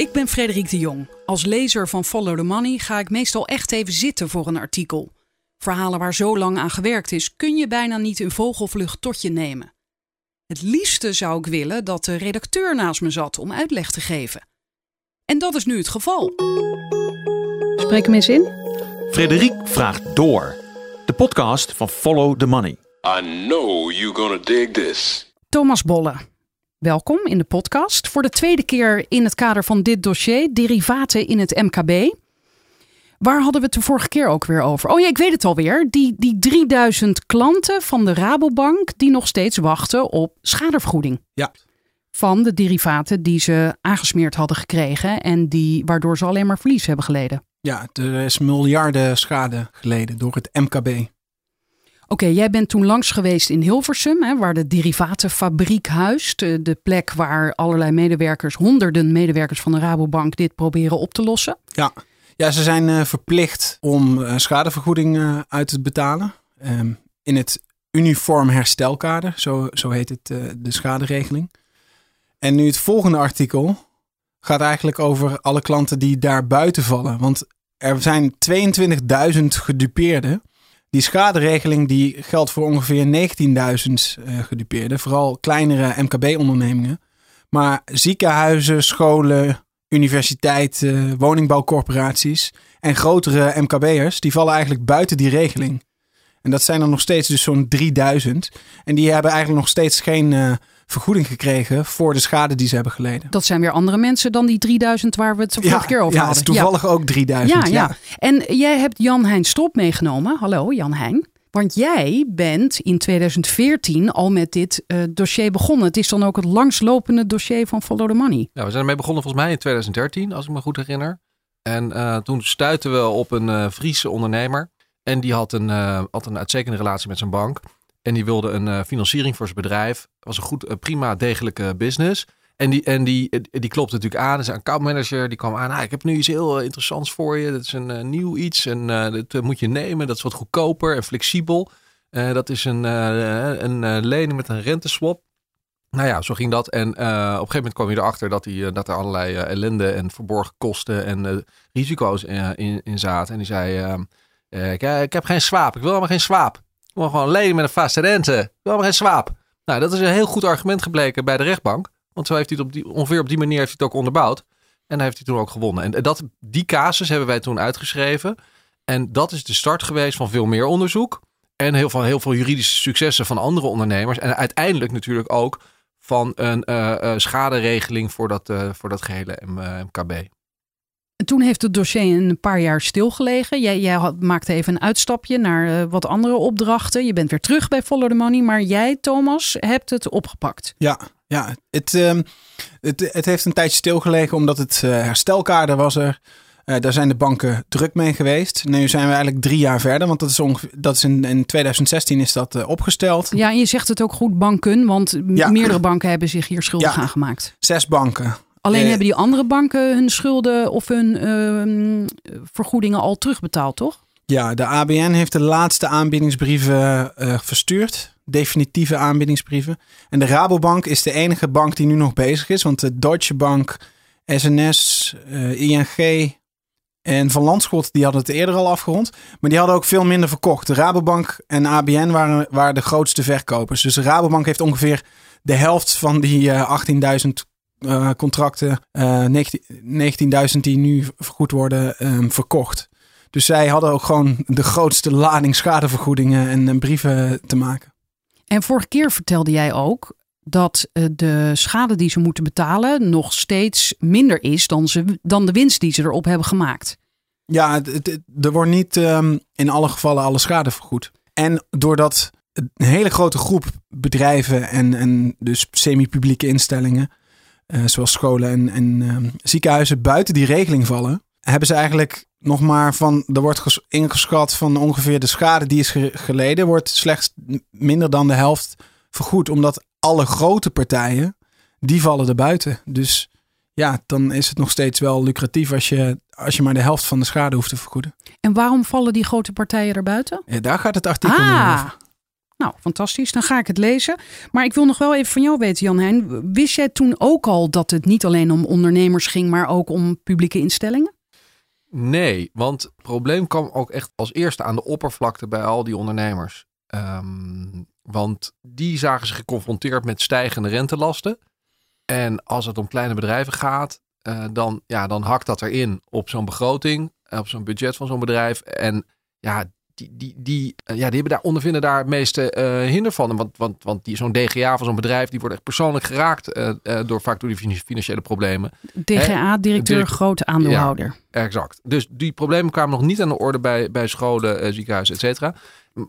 Ik ben Frederik de Jong. Als lezer van Follow the Money ga ik meestal echt even zitten voor een artikel. Verhalen waar zo lang aan gewerkt is, kun je bijna niet in vogelvlucht tot je nemen. Het liefste zou ik willen dat de redacteur naast me zat om uitleg te geven. En dat is nu het geval. Spreek hem eens in. Frederik vraagt door. De podcast van Follow the Money. I know you're gonna dig this. Thomas Bolle, welkom in de podcast. Voor de tweede keer in het kader van dit dossier, derivaten in het MKB. Waar hadden we het de vorige keer ook weer over? Oh ja, ik weet het alweer. Die, die 3000 klanten van de Rabobank die nog steeds wachten op schadevergoeding. Ja. Van de derivaten die ze aangesmeerd hadden gekregen en die, waardoor ze alleen maar verlies hebben geleden. Ja, er is miljarden schade geleden door het MKB. Oké, jij bent toen langs geweest in Hilversum, hè, waar de derivatenfabriek huist. De, de plek waar allerlei medewerkers, honderden medewerkers van de Rabobank dit proberen op te lossen. Ja, ja ze zijn eh, verplicht om eh, schadevergoeding eh, uit te betalen. Ehm, in het uniform herstelkader, zo, zo heet het, eh, de schaderegeling. En nu het volgende artikel gaat eigenlijk over alle klanten die daar buiten vallen. Want er zijn 22.000 gedupeerden. Die schaderegeling die geldt voor ongeveer 19.000 eh, gedupeerden. Vooral kleinere MKB-ondernemingen. Maar ziekenhuizen, scholen, universiteiten, woningbouwcorporaties en grotere MKB'ers, die vallen eigenlijk buiten die regeling. En dat zijn er nog steeds dus zo'n 3000. En die hebben eigenlijk nog steeds geen eh, vergoeding gekregen voor de schade die ze hebben geleden. Dat zijn weer andere mensen dan die 3000 waar we het de vorige keer over ja, het hadden. is toevallig ook 3000. Ja, ja. En jij hebt Jan Hein Stop meegenomen. Hallo Jan Hein. Want jij bent in 2014 al met dit eh, dossier begonnen. Het is dan ook het langslopende dossier van Follow the Money. Ja, we zijn ermee begonnen volgens mij in 2013, als ik me goed herinner. En eh, toen stuitten we op een eh, Friese ondernemer. En die had een, eh, had een uitstekende relatie met zijn bank. En die wilde een eh, financiering voor zijn bedrijf. Het was een goed, eh, prima, degelijke business. En die, en die, eh, die klopte natuurlijk aan. Zijn accountmanager die kwam aan. Ah, ik heb nu iets heel interessants voor je. Dat is een nieuw iets. En dat moet je nemen. Dat is wat goedkoper en flexibel. Dat is een, een lening met een renteswap. Nou ja, zo ging dat. En op een gegeven moment kwam je erachter dat, die, dat er allerlei ellende en verborgen kosten en risico's in, in zaten. En die zei, ehm, eh, ik, ik heb geen swaap. Ik wil helemaal geen swaap. Wil gewoon lenen met een vaste rente. Wil helemaal geen swaap. Nou, dat is een heel goed argument gebleken bij de rechtbank. Want zo heeft hij het op die, ongeveer op die manier heeft hij het ook onderbouwd. En daar heeft hij toen ook gewonnen. En dat, die casus hebben wij toen uitgeschreven. En dat is de start geweest van veel meer onderzoek. En heel, van heel veel juridische successen van andere ondernemers. En uiteindelijk natuurlijk ook van een eh, eh, schaderegeling voor dat, eh, voor dat gehele eh, MKB. En toen heeft het dossier een paar jaar stilgelegen. Jij, jij had, maakte even een uitstapje naar eh, wat andere opdrachten. Je bent weer terug bij Follow the Money. Maar jij, Thomas, hebt het opgepakt. Ja, ja het, ehm, het, het heeft een tijdje stilgelegen omdat het eh, herstelkader was er. Eh, daar zijn de banken druk mee geweest. Nu zijn we eigenlijk drie jaar verder, want dat is, ongeveer, dat is in, in 2016 is dat opgesteld. Ja, en je zegt het ook goed, banken. Want Ja. meerdere banken hebben zich hier schuldig Ja. aan gemaakt. Zes banken. Alleen Eh, hebben die andere banken hun schulden of hun ehm, vergoedingen al terugbetaald, toch? Ja, de ABN heeft de laatste aanbiedingsbrieven eh, verstuurd. Definitieve aanbiedingsbrieven. En de Rabobank is de enige bank die nu nog bezig is. Want de Deutsche Bank, SNS, eh, ING en Van Landschot die hadden het eerder al afgerond. Maar die hadden ook veel minder verkocht. De Rabobank en ABN waren, waren de grootste verkopers. Dus de Rabobank heeft ongeveer de helft van die eh, 18.000 eh, contracten, eh 19.000 die nu vergoed worden, ehm, verkocht. Dus zij hadden ook gewoon de grootste lading schadevergoedingen en, eh, brieven te maken. En vorige keer vertelde jij ook dat eh, de schade die ze moeten betalen nog steeds minder is dan, ze, dan de winst die ze erop hebben gemaakt. Ja, het, het- het- er wordt niet ehm, in alle gevallen alle schade vergoed. En doordat een hele grote groep bedrijven en, en dus semi-publieke instellingen, eh, zoals scholen en, en ehm, ziekenhuizen, buiten die regeling vallen, hebben ze eigenlijk nog maar van, er wordt ges- ingeschat van ongeveer de schade die is ge- geleden, wordt slechts minder dan de helft vergoed. Omdat alle grote partijen, die vallen er buiten. Dus ja, dan is het nog steeds wel lucratief als je, als je maar de helft van de schade hoeft te vergoeden. En waarom vallen die grote partijen erbuiten? Ja, daar gaat het artikel Ah, over. Nou, fantastisch. Dan ga ik het lezen. Maar ik wil nog wel even van jou weten, Jan Heijn. Wist jij toen ook al dat het niet alleen om ondernemers ging, maar ook om publieke instellingen? Nee, want het probleem kwam ook echt als eerste aan de oppervlakte bij al die ondernemers. Ehm, want die zagen zich geconfronteerd met stijgende rentelasten. En als het om kleine bedrijven gaat, eh, dan, ja, dan hakt dat erin op zo'n begroting, op zo'n budget van zo'n bedrijf. En ja, die, die, die, eh, ja, die hebben daar, ondervinden daar het meeste eh, hinder van. Want, want, want die, zo'n DGA van zo'n bedrijf, die wordt echt persoonlijk geraakt uh, door vaak door die fin- financiële problemen. DGA, directeur, Direct- grote aandeelhouder. Exact. Dus die problemen kwamen nog niet aan de orde bij, bij scholen, eh, ziekenhuizen, et cetera.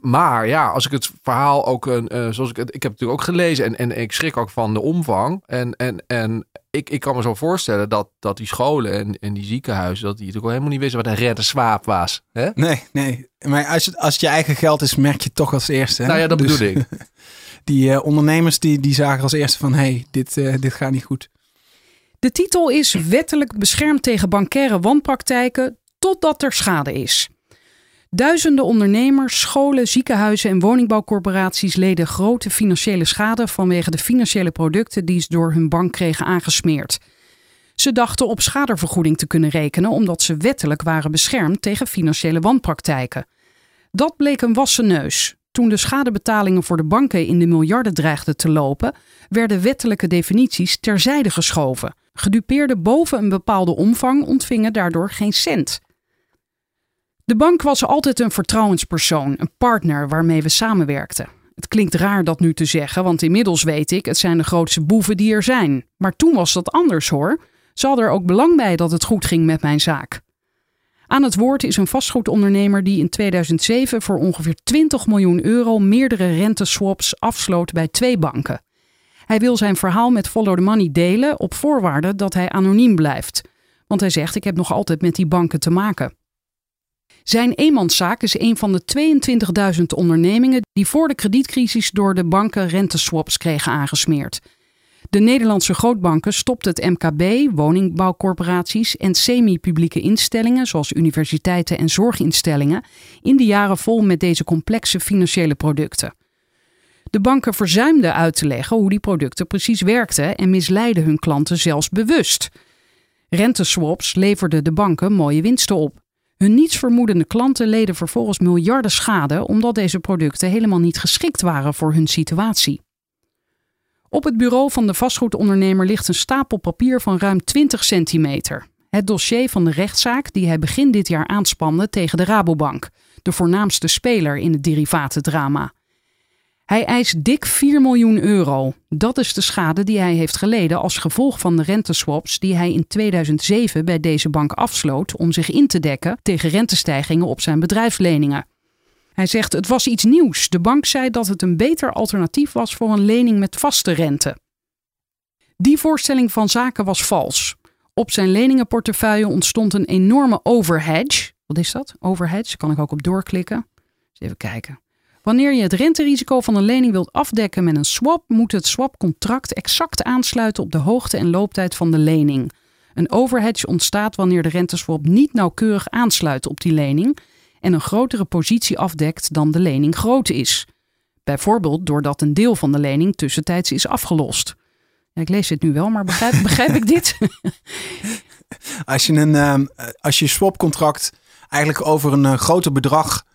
Maar ja, als ik het verhaal ook, een, eh, zoals ik het, ik heb het natuurlijk ook gelezen en, en ik schrik ook van de omvang. En, en, en ik, ik kan me zo voorstellen dat, dat die scholen en, en die ziekenhuizen, dat die natuurlijk ook helemaal niet wisten wat een redde zwaap was. Hè? Nee, nee. Maar als het, als het je eigen geld is, merk je het toch als eerste. Hè? Nou ja, dat Dus bedoel ik. Die eh, ondernemers die, die zagen als eerste van... hé, hey, dit, eh, dit gaat niet goed. De titel is Wettelijk beschermd tegen bankaire wanpraktijken totdat er schade is. Duizenden ondernemers, scholen, ziekenhuizen en woningbouwcorporaties leden grote financiële schade vanwege de financiële producten die ze door hun bank kregen aangesmeerd. Ze dachten op schadevergoeding te kunnen rekenen omdat ze wettelijk waren beschermd tegen financiële wanpraktijken. Dat bleek een wassen neus. Toen de schadebetalingen voor de banken in de miljarden dreigden te lopen, werden wettelijke definities terzijde geschoven. Gedupeerden boven een bepaalde omvang ontvingen daardoor geen cent. De bank was altijd een vertrouwenspersoon, een partner waarmee we samenwerkten. Het klinkt raar dat nu te zeggen, want inmiddels weet ik, het zijn de grootste boeven die er zijn. Maar toen was dat anders hoor. Ze hadden er ook belang bij dat het goed ging met mijn zaak. Aan het woord is een vastgoedondernemer die in 2007 voor ongeveer 20 miljoen euro meerdere renteswaps afsloot bij twee banken. Hij wil zijn verhaal met Follow the Money delen op voorwaarde dat hij anoniem blijft. Want hij zegt: Ik heb nog altijd met die banken te maken. Zijn eenmanszaak is een van de 22.000 ondernemingen die voor de kredietcrisis door de banken renteswaps kregen aangesmeerd. De Nederlandse grootbanken stopten het MKB, woningbouwcorporaties en semi-publieke instellingen zoals universiteiten en zorginstellingen in de jaren vol met deze complexe financiële producten. De banken verzuimden uit te leggen hoe die producten precies werkten en misleiden hun klanten zelfs bewust. Renteswaps leverden de banken mooie winsten op. Hun nietsvermoedende klanten leden vervolgens miljarden schade omdat deze producten helemaal niet geschikt waren voor hun situatie. Op het bureau van de vastgoedondernemer ligt een stapel papier van ruim 20 centimeter. Het dossier van de rechtszaak die hij begin dit jaar aanspande tegen de Rabobank, de voornaamste speler in het derivatendrama. Hij eist dik 4 miljoen euro. Dat is de schade die hij heeft geleden als gevolg van de renteswaps die hij in 2007 bij deze bank afsloot om zich in te dekken tegen rentestijgingen op zijn bedrijfsleningen. Hij zegt het was iets nieuws. De bank zei dat het een beter alternatief was voor een lening met vaste rente. Die voorstelling van zaken was vals. Op zijn leningenportefeuille ontstond een enorme overhedge. Wat is dat? Overhedge, kan ik ook op doorklikken. Even kijken. Wanneer je het renterisico van een lening wilt afdekken met een swap, moet het swapcontract exact aansluiten op de hoogte en looptijd van de lening. Een overhedge ontstaat wanneer de renteswap niet nauwkeurig aansluit op die lening en een grotere positie afdekt dan de lening groot is. Bijvoorbeeld doordat een deel van de lening tussentijds is afgelost. Ja, ik lees dit nu wel, maar begrijp, begrijp ik dit? Als je, een, ehm, als je swapcontract eigenlijk over een eh, groter bedrag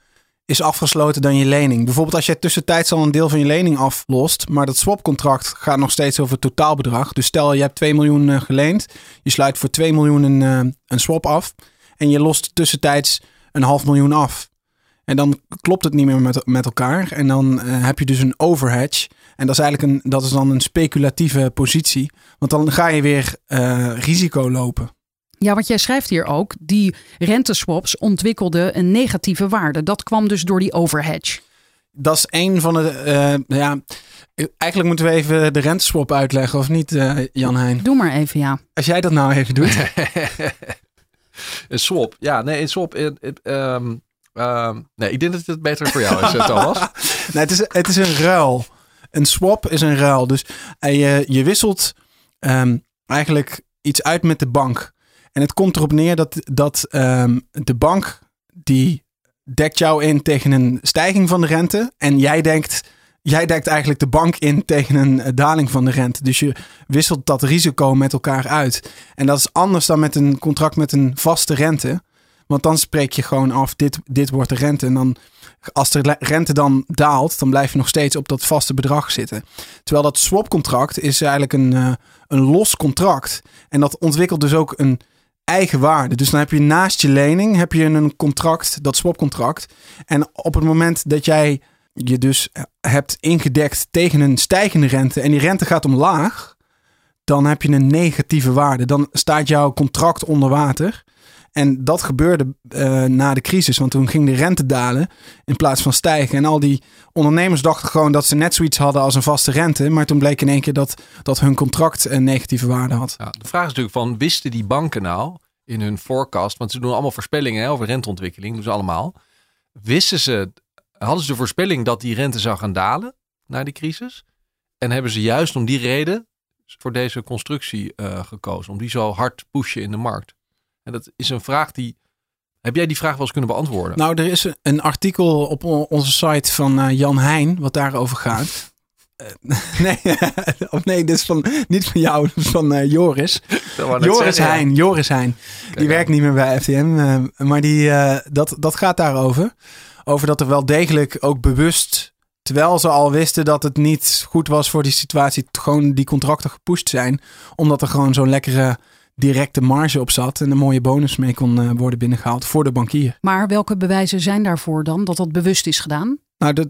is afgesloten dan je lening. Bijvoorbeeld als je tussentijds al een deel van je lening aflost, maar dat swapcontract gaat nog steeds over het totaalbedrag. Dus stel je hebt 2 miljoen eh, geleend, je sluit voor 2 miljoen een, eh, een swap af en je lost tussentijds een half miljoen af. En dan klopt het niet meer met, met elkaar en dan eh, heb je dus een overhedge. En dat is eigenlijk een, dat is dan een speculatieve positie, want dan ga je weer risico lopen. Ja, wat jij schrijft hier ook, die renteswaps ontwikkelden een negatieve waarde. Dat kwam dus door die overhedge. Dat is een van de. eh, ja, eigenlijk moeten we even de renteswap uitleggen, of niet, eh, Jan Heijn? Doe maar even, ja. Als jij dat nou even doet. Een swap. Ja, nee, een swap. eh, eh, ehm, ehm, nee, ik denk dat het beter voor jou is, eh, Thomas. nee, het, is, het is een ruil. Een swap is een ruil. Dus je, je wisselt ehm, eigenlijk iets uit met de bank. En het komt erop neer dat, dat ehm, de bank die dekt jou in tegen een stijging van de rente. En jij denkt jij dekt eigenlijk de bank in tegen een eh, daling van de rente. Dus je wisselt dat risico met elkaar uit. En dat is anders dan met een contract met een vaste rente. Want dan spreek je gewoon af, dit, dit wordt de rente. En dan, als de rente dan daalt, dan blijf je nog steeds op dat vaste bedrag zitten. Terwijl dat swapcontract is eigenlijk een, eh, een los contract. En dat ontwikkelt dus ook een eigen waarde. Dus dan heb je naast je lening heb je een contract, dat swapcontract. En op het moment dat jij je dus hebt ingedekt tegen een stijgende rente en die rente gaat omlaag, dan heb je een negatieve waarde. Dan staat jouw contract onder water. En dat gebeurde eh, na de crisis, want toen ging de rente dalen in plaats van stijgen. En al die ondernemers dachten gewoon dat ze net zoiets hadden als een vaste rente. Maar toen bleek in één keer dat, dat hun contract een negatieve waarde had. Ja, de vraag is natuurlijk van, wisten die banken nou in hun forecast, want ze doen allemaal voorspellingen hè, over renteontwikkeling, doen ze allemaal. Wisten ze, hadden ze de voorspelling dat die rente zou gaan dalen na die crisis? En hebben ze juist om die reden voor deze constructie eh, gekozen, om die zo hard te pushen in de markt? En dat is een vraag die, heb jij die vraag wel eens kunnen beantwoorden? Nou, er is een artikel op on- onze site van eh, Jan Heijn, wat daarover gaat. Eh, nee, of nee, dit is van, niet van jou, dit is van eh, Joris. Joris zeggen, ja. Heijn, Joris Heijn. Die werkt niet meer bij FTM, maar die, dat, dat gaat daarover. Over dat er wel degelijk ook bewust, terwijl ze al wisten dat het niet goed was voor die situatie, gewoon die contracten gepusht zijn. Omdat er gewoon zo'n lekkere directe marge op zat en een mooie bonus mee kon eh, worden binnengehaald voor de bankier. Maar welke bewijzen zijn daarvoor dan dat dat bewust is gedaan? Nou, dat,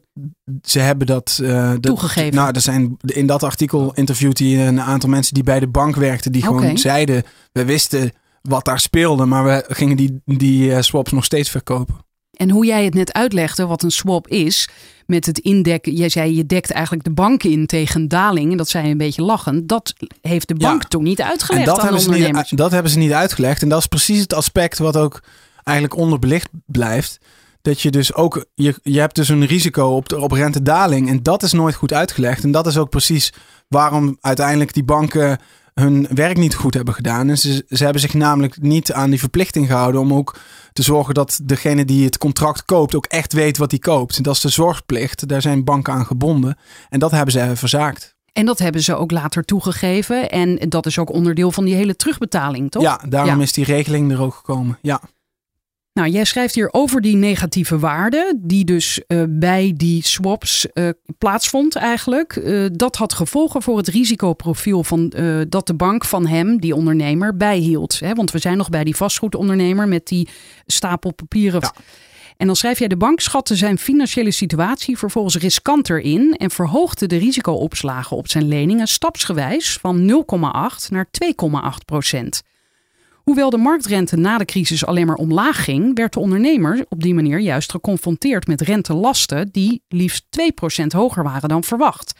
ze hebben dat, dat- Toegegeven. Nou, er zijn in dat artikel interviewt hij een aantal mensen die bij de bank werkten, die gewoon zeiden: we wisten wat daar speelde, maar we gingen die, die eh, swaps nog steeds verkopen. En hoe jij het net uitlegde, wat een swap is, met het indekken. Jij zei je dekt eigenlijk de bank in tegen daling. En dat zei je een beetje lachend. Dat heeft de Ja. bank toen niet En uitgelegd dat aan hebben, de ze niet, dat hebben ze niet uitgelegd. En dat is precies het aspect wat ook eigenlijk onderbelicht blijft. Dat je dus ook, je, je hebt dus een risico op, de, op rentedaling. En dat is nooit goed uitgelegd. En dat is ook precies waarom uiteindelijk die banken hun werk niet goed hebben gedaan. En ze, ze hebben zich namelijk niet aan die verplichting gehouden om ook te zorgen dat degene die het contract koopt ook echt weet wat hij koopt. Dat is de zorgplicht. Daar zijn banken aan gebonden. En dat hebben ze verzaakt. En dat hebben ze ook later toegegeven. En dat is ook onderdeel van die hele terugbetaling, toch? Ja, daarom Ja. is die regeling er ook gekomen. Ja. Nou, jij schrijft hier over die negatieve waarde, die dus eh, bij die swaps eh, plaatsvond eigenlijk. Eh, dat had gevolgen voor het risicoprofiel van, dat de bank van hem, die ondernemer, bijhield. Hè? Want we zijn nog bij die vastgoedondernemer met die stapel papieren. Ja. En dan schrijf jij, de bank schatte zijn financiële situatie vervolgens riskanter in en verhoogde de risicoopslagen op zijn leningen stapsgewijs van 0,8 naar 2,8 procent. Hoewel de marktrente na de crisis alleen maar omlaag ging, werd de ondernemer op die manier juist geconfronteerd met rentelasten die liefst 2% hoger waren dan verwacht.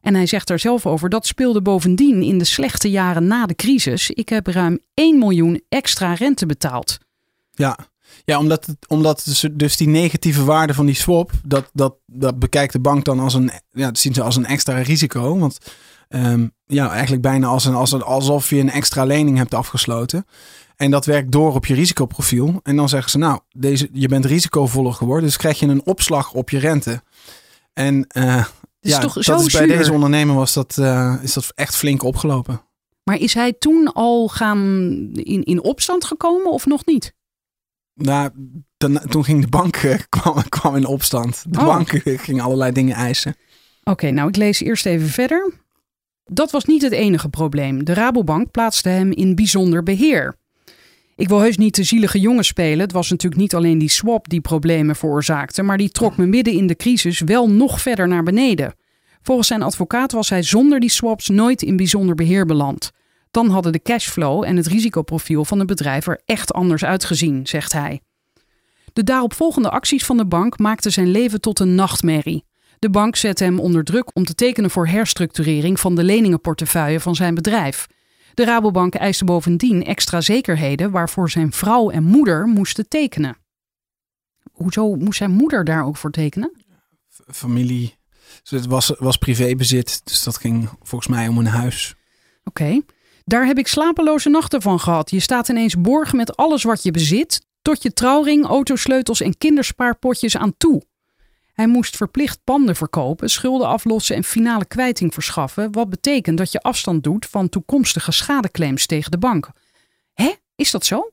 En hij zegt er zelf over dat speelde bovendien in de slechte jaren na de crisis. Ik heb ruim 1 miljoen extra rente betaald. Ja, ja omdat, het, omdat dus, dus die negatieve waarde van die swap, dat, dat, dat bekijkt de bank dan als een, ja, zien ze als een extra risico. Want ehm, ja, eigenlijk bijna als een, als een, alsof je een extra lening hebt afgesloten. En dat werkt door op je risicoprofiel. En dan zeggen ze, nou, deze, je bent risicovoller geworden, dus krijg je een opslag op je rente. En is ja, toch dat zo is bij zuur? deze ondernemer was dat, eh, is dat echt flink opgelopen. Maar is hij toen al gaan in, in opstand gekomen of nog niet? Nou, dan, toen ging de bank eh, kwam, kwam in opstand. De Oh. bank ging allerlei dingen eisen. Oké, nou ik lees eerst even verder. Dat was niet het enige probleem. De Rabobank plaatste hem in bijzonder beheer. Ik wil heus niet de zielige jongen spelen. Het was natuurlijk niet alleen die swap die problemen veroorzaakte, maar die trok me midden in de crisis wel nog verder naar beneden. Volgens zijn advocaat was hij zonder die swaps nooit in bijzonder beheer beland. Dan hadden de cashflow en het risicoprofiel van het bedrijf er echt anders uitgezien, zegt hij. De daaropvolgende acties van de bank maakten zijn leven tot een nachtmerrie. De bank zette hem onder druk om te tekenen voor herstructurering van de leningenportefeuille van zijn bedrijf. De Rabobank eiste bovendien extra zekerheden waarvoor zijn vrouw en moeder moesten tekenen. Hoezo moest zijn moeder daar ook voor tekenen? Familie. Dus het was, was privébezit. Dus dat ging volgens mij om een huis. Oké. Daar heb ik slapeloze nachten van gehad. Je staat ineens borg met alles wat je bezit, tot je trouwring, autosleutels en kinderspaarpotjes aan toe. Hij moest verplicht panden verkopen, schulden aflossen en finale kwijting verschaffen, wat betekent dat je afstand doet van toekomstige schadeclaims tegen de bank. Hè? Is dat zo?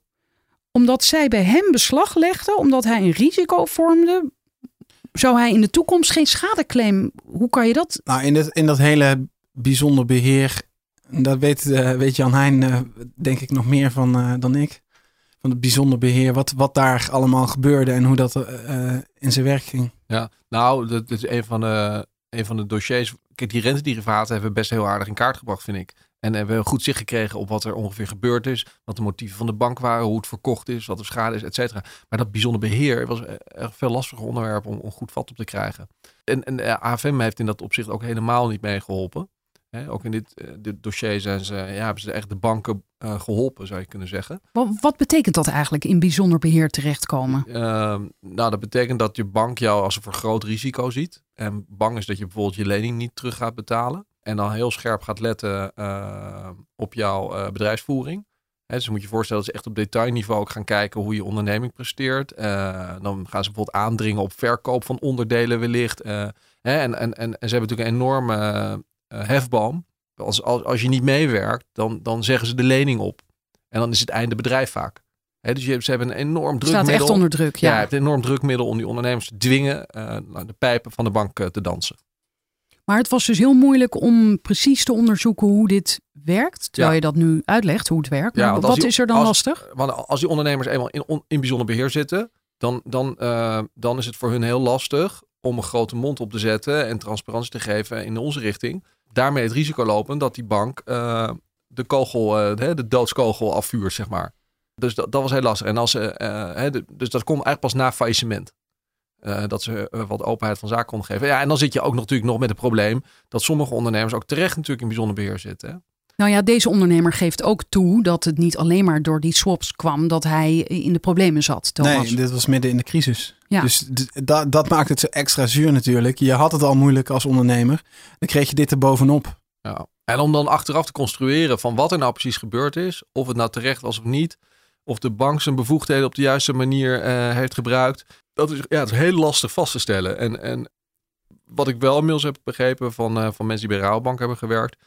Omdat zij bij hem beslag legden, omdat hij een risico vormde, zou hij in de toekomst geen schadeclaim. Hoe kan je dat? Nou, in, het, in dat hele bijzonder beheer, dat weet, eh, weet Jan Heijn eh, denk ik nog meer van eh, dan ik. Van het bijzonder beheer, wat, wat daar allemaal gebeurde en hoe dat in zijn werk ging. Ja, nou, dat, is een van, de, een van de dossiers. Kijk, die rentederivaten hebben best heel aardig in kaart gebracht, vind ik. En hebben we goed zicht gekregen op wat er ongeveer gebeurd is. Wat de motieven van de bank waren, hoe het verkocht is, wat de schade is, et cetera. Maar dat bijzonder beheer was een veel lastiger onderwerp om, om goed vat op te krijgen. En, en de AFM heeft in dat opzicht ook helemaal niet meegeholpen. Ook in dit, uh, dit dossier zijn ze, ja, hebben ze echt de banken uh, geholpen, zou je kunnen zeggen. Wat, wat, betekent dat eigenlijk in bijzonder beheer terechtkomen? Uh, nou, dat betekent dat je bank jou als een vergroot risico ziet. En bang is dat je bijvoorbeeld je lening niet terug gaat betalen. En dan heel scherp gaat letten uh, op jouw bedrijfsvoering. He, dus moet je voorstellen dat ze echt op detailniveau ook gaan kijken hoe je onderneming presteert. dan gaan ze bijvoorbeeld aandringen op verkoop van onderdelen wellicht. en, en, en, en ze hebben natuurlijk een enorme hefboom. Als, als, als je niet meewerkt, dan, dan zeggen ze de lening op. En dan is het einde bedrijf vaak. He, dus je, ze hebben een enorm drukmiddel. Staat echt onder druk, ja. ja hebt een enorm drukmiddel om die ondernemers te dwingen uh, de pijpen van de bank uh, te dansen. Maar het was dus heel moeilijk om precies te onderzoeken hoe dit werkt. Terwijl ja. je dat nu uitlegt, hoe het werkt. Ja, wat die, is er dan als, lastig? Want als die ondernemers eenmaal in, on, in bijzonder beheer zitten, dan, dan, uh, dan is het voor hun heel lastig om een grote mond op te zetten en transparantie te geven in onze richting daarmee het risico lopen dat die bank uh, de kogel, de, de doodskogel afvuurt, zeg maar. Dus dat, dat was heel lastig. En als, uh, de, dus dat komt eigenlijk pas na faillissement. dat ze wat openheid van zaken konden geven. Ja, en dan zit je ook natuurlijk nog met het probleem dat sommige ondernemers ook terecht natuurlijk in bijzonder beheer zitten. Hè? Nou ja, deze ondernemer geeft ook toe dat het niet alleen maar door die swaps kwam dat hij in de problemen zat. Thomas. Nee, dit was midden in de crisis. Ja. Dus dat, dat maakt het zo extra zuur natuurlijk. Je had het al moeilijk als ondernemer. Dan kreeg je dit er bovenop. Ja. En om dan achteraf te construeren van wat er nou precies gebeurd is. Of het nou terecht was of niet. Of de bank zijn bevoegdheden op de juiste manier uh, heeft gebruikt. Dat is, ja, dat is heel lastig vast te stellen. En, en wat ik wel inmiddels heb begrepen van, uh, van mensen die bij Rabobank hebben gewerkt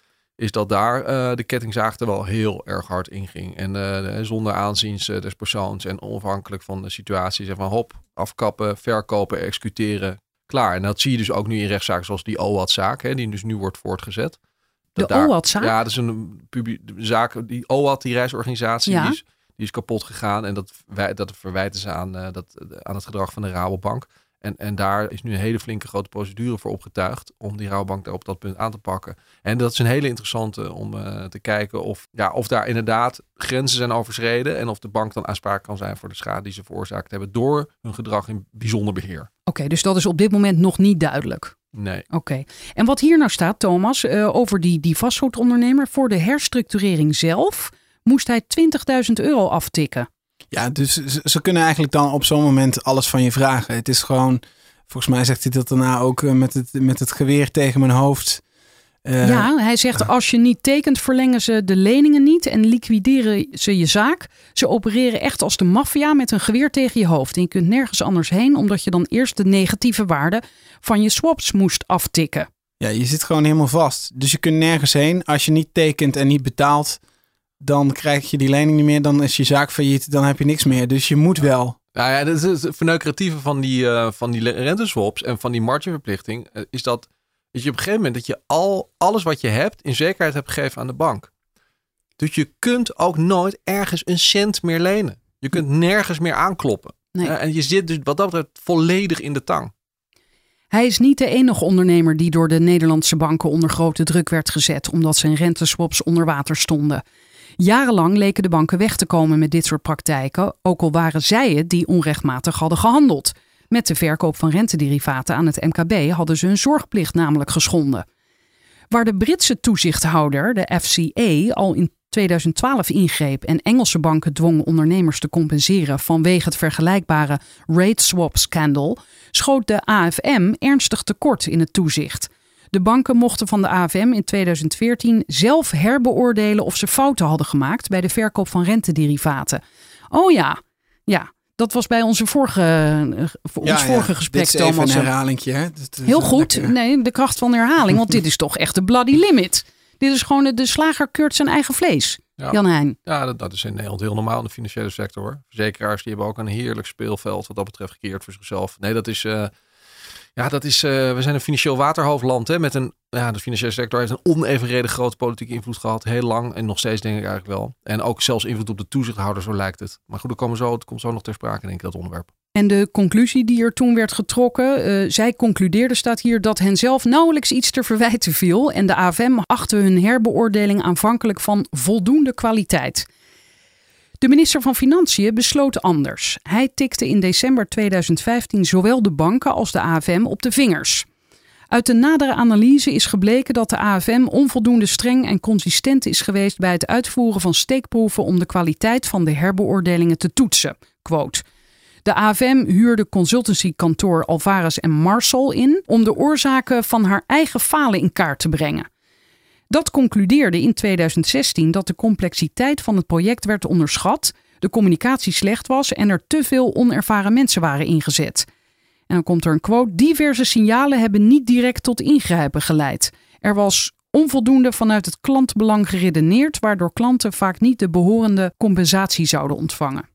is dat daar uh, de kettingzaag er wel heel erg hard in ging. En uh, zonder aanzien uh, des persoons en onafhankelijk van de situatie. Zeg van hop, afkappen, verkopen, executeren, klaar. En dat zie je dus ook nu in rechtszaken zoals die OWAT-zaak, die dus nu wordt voortgezet. Dat de OWAT-zaak? Ja, dat is een zaak, die OWAT, die reisorganisatie, ja. die, is, die is kapot gegaan. En dat, wij, dat verwijten ze aan, dat, aan het gedrag van de Rabobank. En, en daar is nu een hele flinke grote procedure voor opgetuigd om die rouwbank op dat punt aan te pakken. En dat is een hele interessante om uh, te kijken of, ja, of daar inderdaad grenzen zijn overschreden en of de bank dan aansprakelijk kan zijn voor de schade die ze veroorzaakt hebben door hun gedrag in bijzonder beheer. Oké, okay, dus dat is op dit moment nog niet duidelijk. Nee. Oké. Okay. En wat hier nou staat, Thomas, uh, over die, die vastgoedondernemer, voor de herstructurering zelf moest hij 20.000 euro aftikken. Ja, dus ze, ze, kunnen eigenlijk dan op zo'n moment alles van je vragen. Het is gewoon, volgens mij zegt hij dat daarna ook uh, met, het, met het geweer tegen mijn hoofd. Uh, ja, hij zegt als je niet tekent verlengen ze de leningen niet en liquideren ze je zaak. Ze opereren echt als de maffia met een geweer tegen je hoofd. En je kunt nergens anders heen omdat je dan eerst de negatieve waarde van je swaps moest aftikken. Ja, je zit gewoon helemaal vast. Dus je kunt nergens heen. Als je niet tekent en niet betaalt, dan krijg je die lening niet meer, dan is je zaak failliet, dan heb je niks meer. Dus je moet wel. Nou ja, dat is het verneukeratieve van die, uh, van die renteswaps en van die marginverplichting, uh, is dat, dat je op een gegeven moment dat je al alles wat je hebt in zekerheid hebt gegeven aan de bank. Dus je kunt ook nooit ergens een cent meer lenen. Je kunt nergens meer aankloppen. Nee. Uh, en je zit dus wat dat betreft volledig in de tang. Hij is niet de enige ondernemer die door de Nederlandse banken onder grote druk werd gezet omdat zijn renteswaps onder water stonden. Jarenlang leken de banken weg te komen met dit soort praktijken, ook al waren zij het die onrechtmatig hadden gehandeld. Met de verkoop van rentederivaten aan het MKB hadden ze hun zorgplicht namelijk geschonden. Waar de Britse toezichthouder, de FCA, al in 2012 ingreep en Engelse banken dwongen ondernemers te compenseren vanwege het vergelijkbare rate swap scandal, schoot de AFM ernstig tekort in het toezicht. De banken mochten van de AFM in 2014 zelf herbeoordelen of ze fouten hadden gemaakt bij de verkoop van rentederivaten. Oh ja, ja. Dat was bij onze vorige, eh, voor ons vorige gesprek, dit is even een herhalingje. Hè? Is Heel goed. lekker. Nee, de kracht van herhaling. Want dit is toch echt de bloody limit. Dit is gewoon de, de slager keurt zijn eigen vlees. Ja. Jan Heijn. Ja, dat, dat is in Nederland heel normaal in de financiële sector. Hoor. Verzekeraars die hebben ook een heerlijk speelveld wat dat betreft gekeerd voor zichzelf. Nee, dat is... eh, ja, dat is... eh, we zijn een financieel waterhoofdland. Hè, met een, ja, de financiële sector heeft een onevenredig grote politieke invloed gehad. Heel lang. En nog steeds denk ik eigenlijk wel. En ook zelfs invloed op de toezichthouder, zo lijkt het. Maar goed, dat komen zo, het komt zo nog ter sprake, denk ik, dat onderwerp. En de conclusie die er toen werd getrokken, eh, zij concludeerde, staat hier, dat hen zelf nauwelijks iets te verwijten viel. En de AFM achtte hun herbeoordeling aanvankelijk van voldoende kwaliteit. De minister van Financiën besloot anders. Hij tikte in december 2015 zowel de banken als de AFM op de vingers. Uit de nadere analyse is gebleken dat de AFM onvoldoende streng en consistent is geweest bij het uitvoeren van steekproeven om de kwaliteit van de herbeoordelingen te toetsen. De AFM huurde consultancykantoor Alvarez en Marsal in om de oorzaken van haar eigen falen in kaart te brengen. Dat concludeerde in 2016 dat de complexiteit van het project werd onderschat, de communicatie slecht was en er te veel onervaren mensen waren ingezet. En dan komt er een quote: diverse signalen hebben niet direct tot ingrijpen geleid. Er was onvoldoende vanuit het klantbelang geredeneerd, waardoor klanten vaak niet de behorende compensatie zouden ontvangen.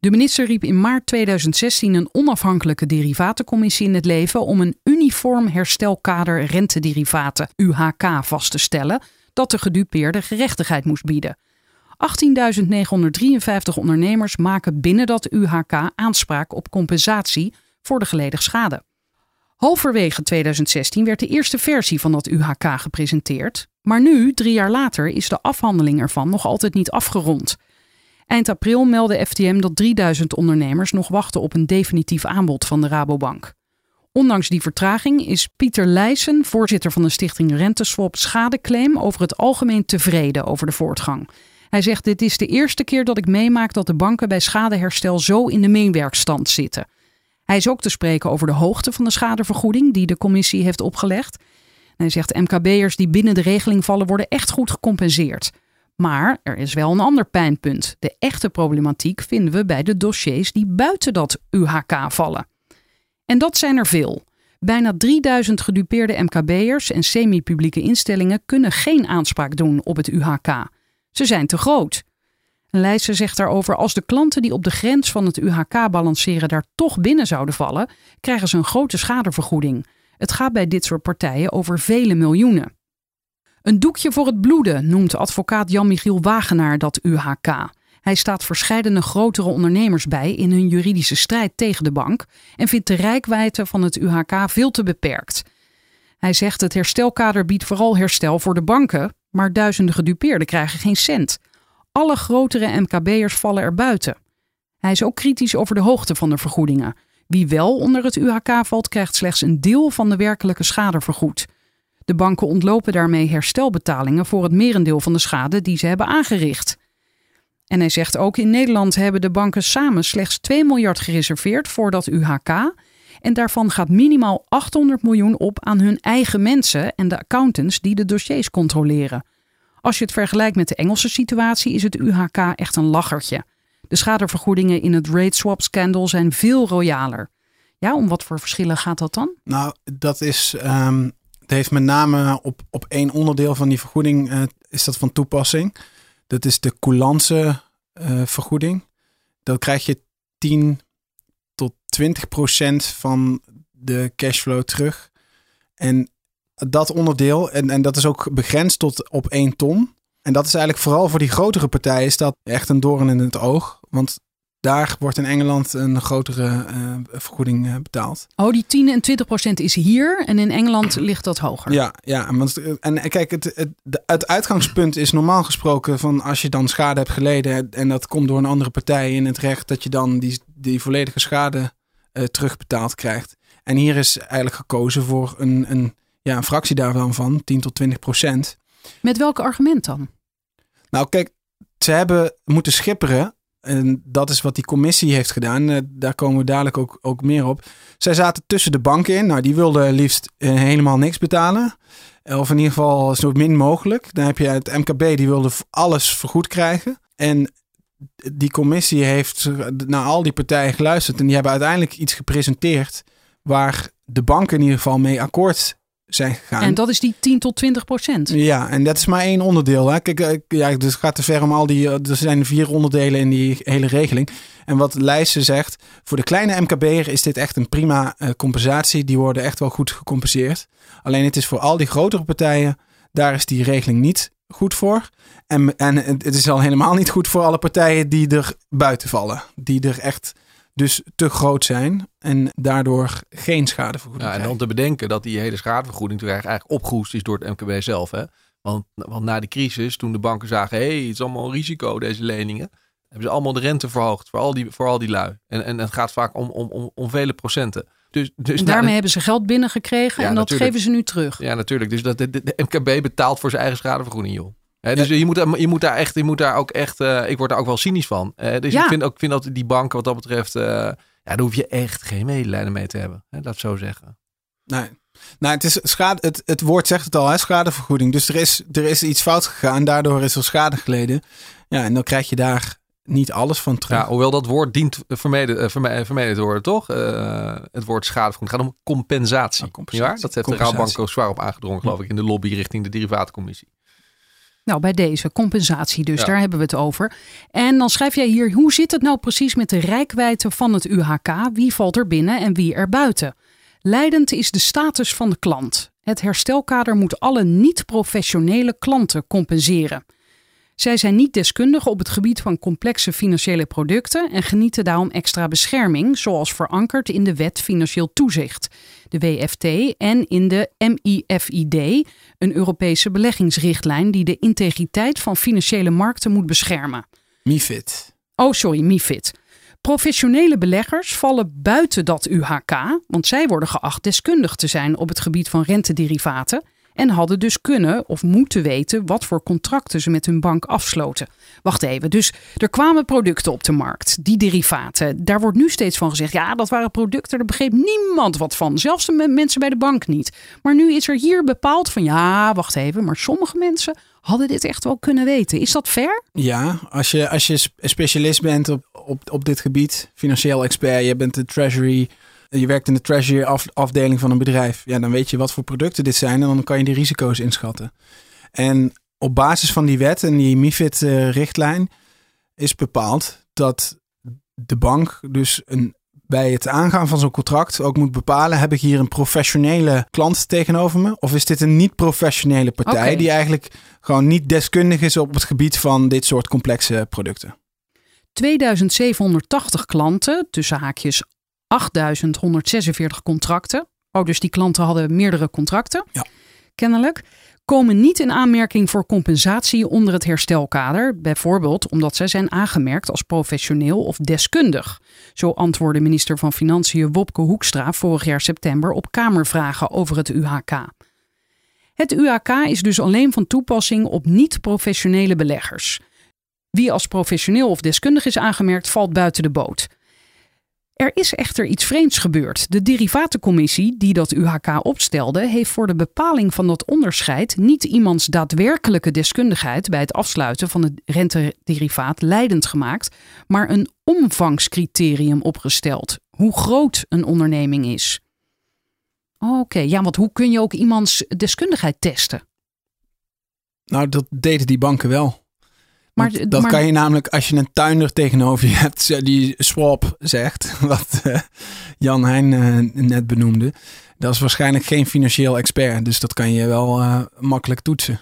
De minister riep in maart 2016 een onafhankelijke derivatencommissie in het leven om een uniform herstelkader rentederivaten UHK vast te stellen dat de gedupeerde gerechtigheid moest bieden. 18.953 ondernemers maken binnen dat UHK aanspraak op compensatie voor de geleden schade. Halverwege 2016 werd de eerste versie van dat UHK gepresenteerd, maar nu, drie jaar later, is de afhandeling ervan nog altijd niet afgerond. Eind april meldde FTM dat 3000 ondernemers nog wachten op een definitief aanbod van de Rabobank. Ondanks die vertraging is Pieter Leijsen, voorzitter van de stichting Renteswap Schadeclaim, over het algemeen tevreden over de voortgang. Hij zegt: Dit is de eerste keer dat ik meemaak dat de banken bij schadeherstel zo in de meewerkstand zitten. Hij is ook te spreken over de hoogte van de schadevergoeding die de commissie heeft opgelegd. Hij zegt: MKB'ers die binnen de regeling vallen worden echt goed gecompenseerd. Maar er is wel een ander pijnpunt. De echte problematiek vinden we bij de dossiers die buiten dat UHK vallen. En dat zijn er veel. Bijna 3000 gedupeerde MKB'ers en semi-publieke instellingen kunnen geen aanspraak doen op het UHK. Ze zijn te groot. Leijsen zegt daarover: als de klanten die op de grens van het UHK balanceren daar toch binnen zouden vallen, krijgen ze een grote schadevergoeding. Het gaat bij dit soort partijen over vele miljoenen. Een doekje voor het bloeden noemt advocaat Jan-Michiel Wagenaar dat UHK. Hij staat verscheidene grotere ondernemers bij in hun juridische strijd tegen de bank en vindt de rijkwijde van het UHK veel te beperkt. Hij zegt het herstelkader biedt vooral herstel voor de banken, maar duizenden gedupeerden krijgen geen cent. Alle grotere MKB'ers vallen er buiten. Hij is ook kritisch over de hoogte van de vergoedingen. Wie wel onder het UHK valt, krijgt slechts een deel van de werkelijke schade vergoed. De banken ontlopen daarmee herstelbetalingen voor het merendeel van de schade die ze hebben aangericht. En hij zegt ook in Nederland hebben de banken samen slechts 2 miljard gereserveerd voor dat UHK. En daarvan gaat minimaal 800 miljoen op aan hun eigen mensen en de accountants die de dossiers controleren. Als je het vergelijkt met de Engelse situatie is het UHK echt een lachertje. De schadevergoedingen in het rate swap scandal zijn veel royaler. Ja, om wat voor verschillen gaat dat dan? Nou, dat is. ehm, het heeft met name op, op één onderdeel van die vergoeding eh, is dat van toepassing. Dat is de coulance eh, vergoeding. Dan krijg je 10 tot 20 procent van de cashflow terug. En dat onderdeel, en, en dat is ook begrensd tot op 1 ton. En dat is eigenlijk vooral voor die grotere partijen is dat echt een doorn in het oog. Want daar wordt in Engeland een grotere eh, vergoeding eh, betaald. Oh, die 10 en 20 procent is hier en in Engeland ligt dat hoger. Ja, ja want, en kijk, het, het, het uitgangspunt is normaal gesproken van als je dan schade hebt geleden en dat komt door een andere partij in het recht, dat je dan die, die volledige schade eh, terugbetaald krijgt. En hier is eigenlijk gekozen voor een, een, ja, een fractie daarvan van 10 tot 20 procent. Met welk argument dan? Nou, kijk, ze hebben moeten schipperen. En dat is wat die commissie heeft gedaan. Eh, daar komen we dadelijk ook, ook meer op. Zij zaten tussen de banken in. Nou, die wilden liefst eh, helemaal niks betalen. Of in ieder geval zo min mogelijk. Dan heb je het MKB, die wilde alles vergoed krijgen. En die commissie heeft naar al die partijen geluisterd. En die hebben uiteindelijk iets gepresenteerd waar de banken in ieder geval mee akkoord zijn gegaan. En dat is die 10 tot 20 procent. Ja, en dat is maar één onderdeel. Hè. Kijk, eh, ja, dus het gaat te ver om al die. Er zijn vier onderdelen in die hele regeling. En wat Leijsen zegt, voor de kleine MKB'er is dit echt een prima uh, compensatie. Die worden echt wel goed gecompenseerd. Alleen het is voor al die grotere partijen, daar is die regeling niet goed voor. En, en het is al helemaal niet goed voor alle partijen die er buiten vallen. Die er echt dus te groot zijn en daardoor geen schadevergoeding ja, En om te bedenken dat die hele schadevergoeding eigenlijk opgehoest is door het MKB zelf. Hè? Want, want na de crisis, toen de banken zagen, hé, hey, het is allemaal risico deze leningen, hebben ze allemaal de rente verhoogd voor al die, voor al die lui. En, en het gaat vaak om, om, om, om vele procenten. Dus, dus en daarmee hebben ze geld binnengekregen en dat geven ze nu terug. Ja, natuurlijk. Dus dat, de, de, MKB betaalt voor zijn eigen schadevergoeding, joh. Dus je, moet, je, moet daar echt, je moet daar ook echt. Uh, ik word daar ook wel cynisch van. Uh, dus ik vind ook vind dat die banken, wat dat betreft. Uh, ja, daar hoef je echt geen medelijden mee te hebben. Hè, dat zo zeggen. Nee. Nou, het, is schade, het, het woord zegt het al, hè, schadevergoeding. Dus er is, er is iets fout gegaan. Daardoor is er schade geleden. Ja, en dan krijg je daar niet alles van terug. Ja, hoewel dat woord dient vermeden, uh, vermeden te worden, toch? Uh, het woord schadevergoeding. Gaat om compensatie. Oh, compensatie. Dat heeft de Rabobank ook zwaar op aangedrongen, geloof ik, in de lobby richting de derivatencommissie. Nou, bij deze compensatie dus, daar hebben we het over. En dan schrijf jij hier, hoe zit het nou precies met de rijkwijde van het UHK? Wie valt er binnen en wie er buiten? Leidend is de status van de klant. Het herstelkader moet alle niet-professionele klanten compenseren. Zij zijn niet deskundig op het gebied van complexe financiële producten en genieten daarom extra bescherming, zoals verankerd in de Wet Financieel Toezicht, de WFT, en in de MIFID, een Europese beleggingsrichtlijn die de integriteit van financiële markten moet beschermen. MIFID. Oh, sorry, MIFID. Professionele beleggers vallen buiten dat UHK, want zij worden geacht deskundig te zijn op het gebied van rentederivaten en hadden dus kunnen of moeten weten wat voor contracten ze met hun bank afsloten. Wacht even, dus er kwamen producten op de markt, die derivaten. Daar wordt nu steeds van gezegd, ja, dat waren producten, daar begreep niemand wat van. Zelfs de mensen bij de bank niet. Maar nu is er hier bepaald van, ja, wacht even, maar sommige mensen hadden dit echt wel kunnen weten. Is dat fair? Ja, als je, als je specialist bent op, op, op dit gebied, financieel expert, je bent de treasury je werkt in de treasury afdeling van een bedrijf, ja, dan weet je wat voor producten dit zijn en dan kan je die risico's inschatten. En op basis van die wet en die MIFID-richtlijn is bepaald dat de bank dus een, bij het aangaan van zo'n contract ook moet bepalen: heb ik hier een professionele klant tegenover me? Of is dit een niet-professionele partij die eigenlijk gewoon niet deskundig is op het gebied van dit soort complexe producten? 2780 klanten, tussen haakjes 8146 contracten. Oh, dus die klanten hadden meerdere contracten. Ja. Kennelijk. Komen niet in aanmerking voor compensatie onder het herstelkader. Bijvoorbeeld omdat zij zijn aangemerkt als professioneel of deskundig. Zo antwoordde minister van Financiën Wopke Hoekstra vorig jaar september op Kamervragen over het UHK. Het UHK is dus alleen van toepassing op niet-professionele beleggers. Wie als professioneel of deskundig is aangemerkt, valt buiten de boot. Er is echter iets vreemds gebeurd. De derivatencommissie die dat UHK opstelde, heeft voor de bepaling van dat onderscheid niet iemands daadwerkelijke deskundigheid bij het afsluiten van het rentederivaat leidend gemaakt, maar een omvangscriterium opgesteld. Hoe groot een onderneming is. Oké, ja, want hoe kun je ook iemands deskundigheid testen? Nou, dat deden die banken wel. Maar, dat kan je namelijk als je een tuinder tegenover je hebt die swap zegt, wat uh, Jan Heijn uh, net benoemde. Dat is waarschijnlijk geen financieel expert, dus dat kan je wel uh, makkelijk toetsen.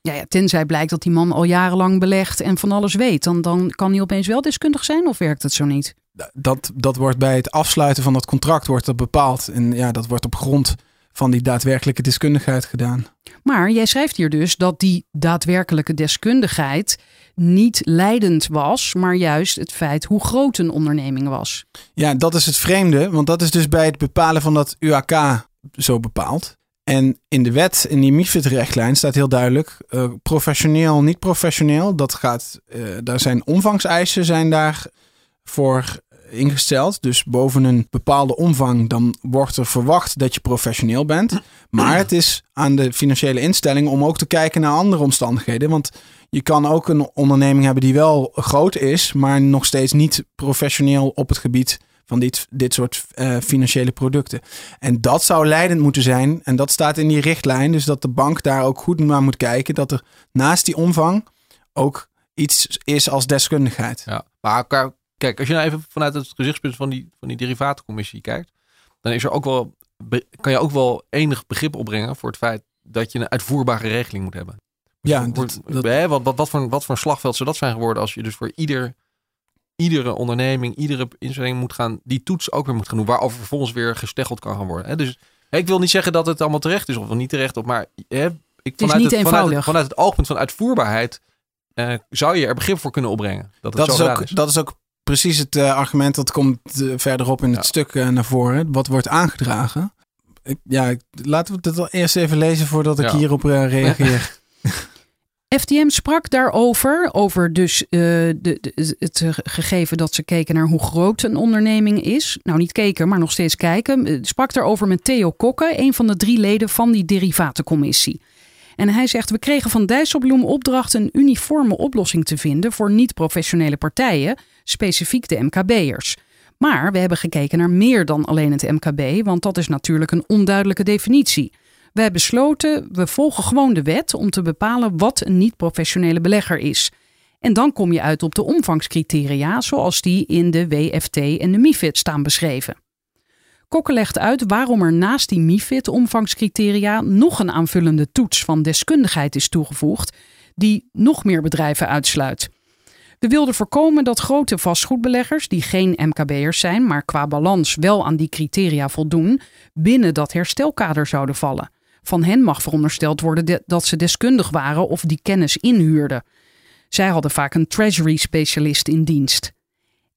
Ja, ja, tenzij blijkt dat die man al jarenlang belegt en van alles weet. Dan, dan kan hij opeens wel deskundig zijn of werkt het zo niet? Dat, dat wordt bij het afsluiten van dat contract wordt dat bepaald. En ja, dat wordt op grond van die daadwerkelijke deskundigheid gedaan. Maar jij schrijft hier dus dat die daadwerkelijke deskundigheid niet leidend was, maar juist het feit hoe groot een onderneming was. Ja, dat is het vreemde, want dat is dus bij het bepalen van dat UAK zo bepaald. En in de wet, in die MIFID-richtlijn, staat heel duidelijk: uh, professioneel, niet professioneel. Dat gaat, uh, daar zijn omvangseisen zijn daar voor ingesteld. Dus boven een bepaalde omvang, dan wordt er verwacht dat je professioneel bent. Maar het is aan de financiële instelling om ook te kijken naar andere omstandigheden. Want je kan ook een onderneming hebben die wel groot is, maar nog steeds niet professioneel op het gebied van dit, dit soort uh, financiële producten. En dat zou leidend moeten zijn. En dat staat in die richtlijn. Dus dat de bank daar ook goed naar moet kijken. Dat er naast die omvang ook iets is als deskundigheid. Ja, maar kijk, als je nou even vanuit het gezichtspunt van die, van die derivatencommissie kijkt, dan is er ook wel, kan je ook wel enig begrip opbrengen voor het feit dat je een uitvoerbare regeling moet hebben. Ja, dat, dat, wat, wat, wat, voor, wat voor een slagveld zou dat zijn geworden als je dus voor ieder, iedere onderneming, iedere instelling moet gaan, die toets ook weer moet gaan doen, waarover vervolgens weer gesteggeld kan gaan worden. Dus ik wil niet zeggen dat het allemaal terecht is of niet terecht op, maar hè, ik, vanuit, het, vanuit, het, vanuit het oogpunt van uitvoerbaarheid uh, zou je er begrip voor kunnen opbrengen. Dat, dat, is, ook, dat is ook precies het uh, argument dat komt uh, verderop in het ja. stuk naar voren. Wat wordt aangedragen? Ik, ja, laten we het eerst even lezen voordat ik ja. hierop reageer. FTM sprak daarover, over dus uh, de, de, het gegeven dat ze keken naar hoe groot een onderneming is. Nou, niet keken, maar nog steeds kijken. Sprak daarover met Theo Kokke, een van de drie leden van die derivatencommissie. En hij zegt: We kregen van Dijsselbloem opdracht een uniforme oplossing te vinden voor niet-professionele partijen, specifiek de MKB'ers. Maar we hebben gekeken naar meer dan alleen het MKB, want dat is natuurlijk een onduidelijke definitie. We hebben besloten, we volgen gewoon de wet om te bepalen wat een niet-professionele belegger is. En dan kom je uit op de omvangscriteria zoals die in de WFT en de MIFID staan beschreven. Kokke legt uit waarom er naast die MIFID-omvangscriteria nog een aanvullende toets van deskundigheid is toegevoegd, die nog meer bedrijven uitsluit. We wilden voorkomen dat grote vastgoedbeleggers, die geen MKB'ers zijn, maar qua balans wel aan die criteria voldoen, binnen dat herstelkader zouden vallen. Van hen mag verondersteld worden dat ze deskundig waren of die kennis inhuurden. Zij hadden vaak een treasury-specialist in dienst.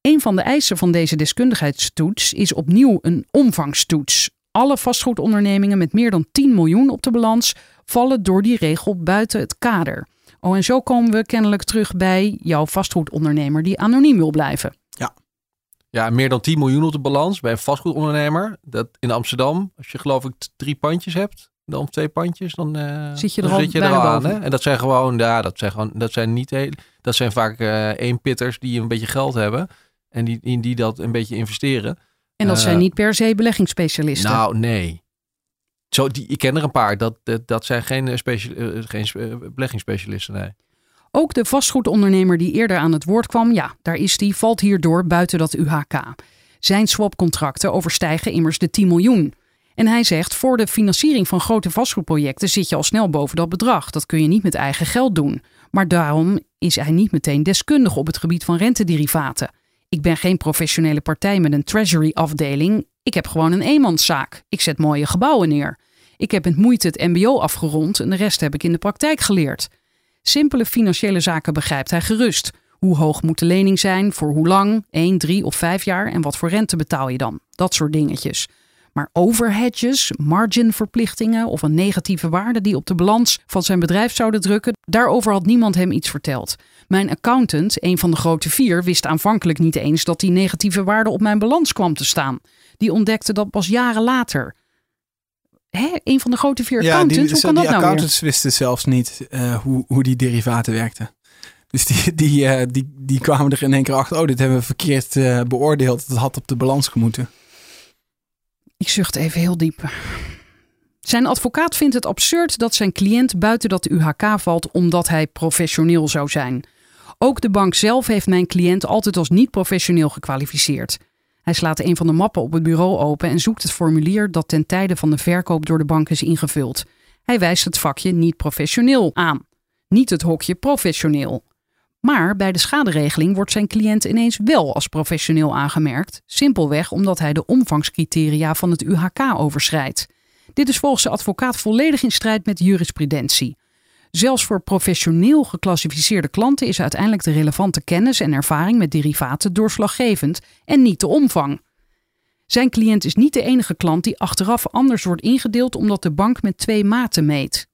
Een van de eisen van deze deskundigheidstoets is opnieuw een omvangstoets. Alle vastgoedondernemingen met meer dan 10 miljoen op de balans vallen door die regel buiten het kader. Oh, en zo komen we kennelijk terug bij jouw vastgoedondernemer die anoniem wil blijven. Ja. Ja, meer dan 10 miljoen op de balans bij een vastgoedondernemer. Dat in Amsterdam, als je geloof ik drie pandjes hebt, dan twee pandjes, dan uh, zit je er, dan al, zit je er al aan. Hè? En dat zijn gewoon, ja, dat zijn gewoon, dat zijn niet heel, dat zijn vaak uh, eenpitters die een beetje geld hebben en die, in die dat een beetje investeren. En dat uh, zijn niet per se beleggingsspecialisten. Nou, nee. Zo, die, ik ken er een paar. Dat, dat, zijn geen, special, geen beleggingsspecialisten, nee. Ook de vastgoedondernemer die eerder aan het woord kwam, ja, daar is die, valt hierdoor buiten dat UHK. Zijn swapcontracten overstijgen immers de 10 miljoen. En hij zegt, voor de financiering van grote vastgoedprojecten zit je al snel boven dat bedrag. Dat kun je niet met eigen geld doen. Maar daarom is hij niet meteen deskundig op het gebied van rentederivaten. Ik ben geen professionele partij met een treasury afdeling. Ik heb gewoon een eenmanszaak. Ik zet mooie gebouwen neer. Ik heb met moeite het MBO afgerond en de rest heb ik in de praktijk geleerd. Simpele financiële zaken begrijpt hij gerust. Hoe hoog moet de lening zijn, voor hoe lang, 1, 3 of 5 jaar en wat voor rente betaal je dan? Dat soort dingetjes. Maar overhedges, marginverplichtingen of een negatieve waarde die op de balans van zijn bedrijf zouden drukken, daarover had niemand hem iets verteld. Mijn accountant, een van de grote vier, wist aanvankelijk niet eens dat die negatieve waarde op mijn balans kwam te staan. Die ontdekte dat pas jaren later. Hè, een van de grote vier accountants, ja, die, hoe kan die dat nou accountants wisten zelfs niet uh, hoe, hoe die derivaten werkten. Dus die, die, uh, die, die kwamen er in één keer achter, oh, dit hebben we verkeerd uh, beoordeeld. Het had op de balans gemoeten. Ik zucht even heel diep. Zijn advocaat vindt het absurd dat zijn cliënt buiten dat UHK valt omdat hij professioneel zou zijn. Ook de bank zelf heeft mijn cliënt altijd als niet professioneel gekwalificeerd. Hij slaat een van de mappen op het bureau open en zoekt het formulier dat ten tijde van de verkoop door de bank is ingevuld. Hij wijst het vakje niet professioneel aan, niet het hokje professioneel. Maar bij de schaderegeling wordt zijn cliënt ineens wel als professioneel aangemerkt, simpelweg omdat hij de omvangscriteria van het UHK overschrijdt. Dit is volgens de advocaat volledig in strijd met jurisprudentie. Zelfs voor professioneel geclassificeerde klanten is uiteindelijk de relevante kennis en ervaring met derivaten doorslaggevend en niet de omvang. Zijn cliënt is niet de enige klant die achteraf anders wordt ingedeeld omdat de bank met twee maten meet.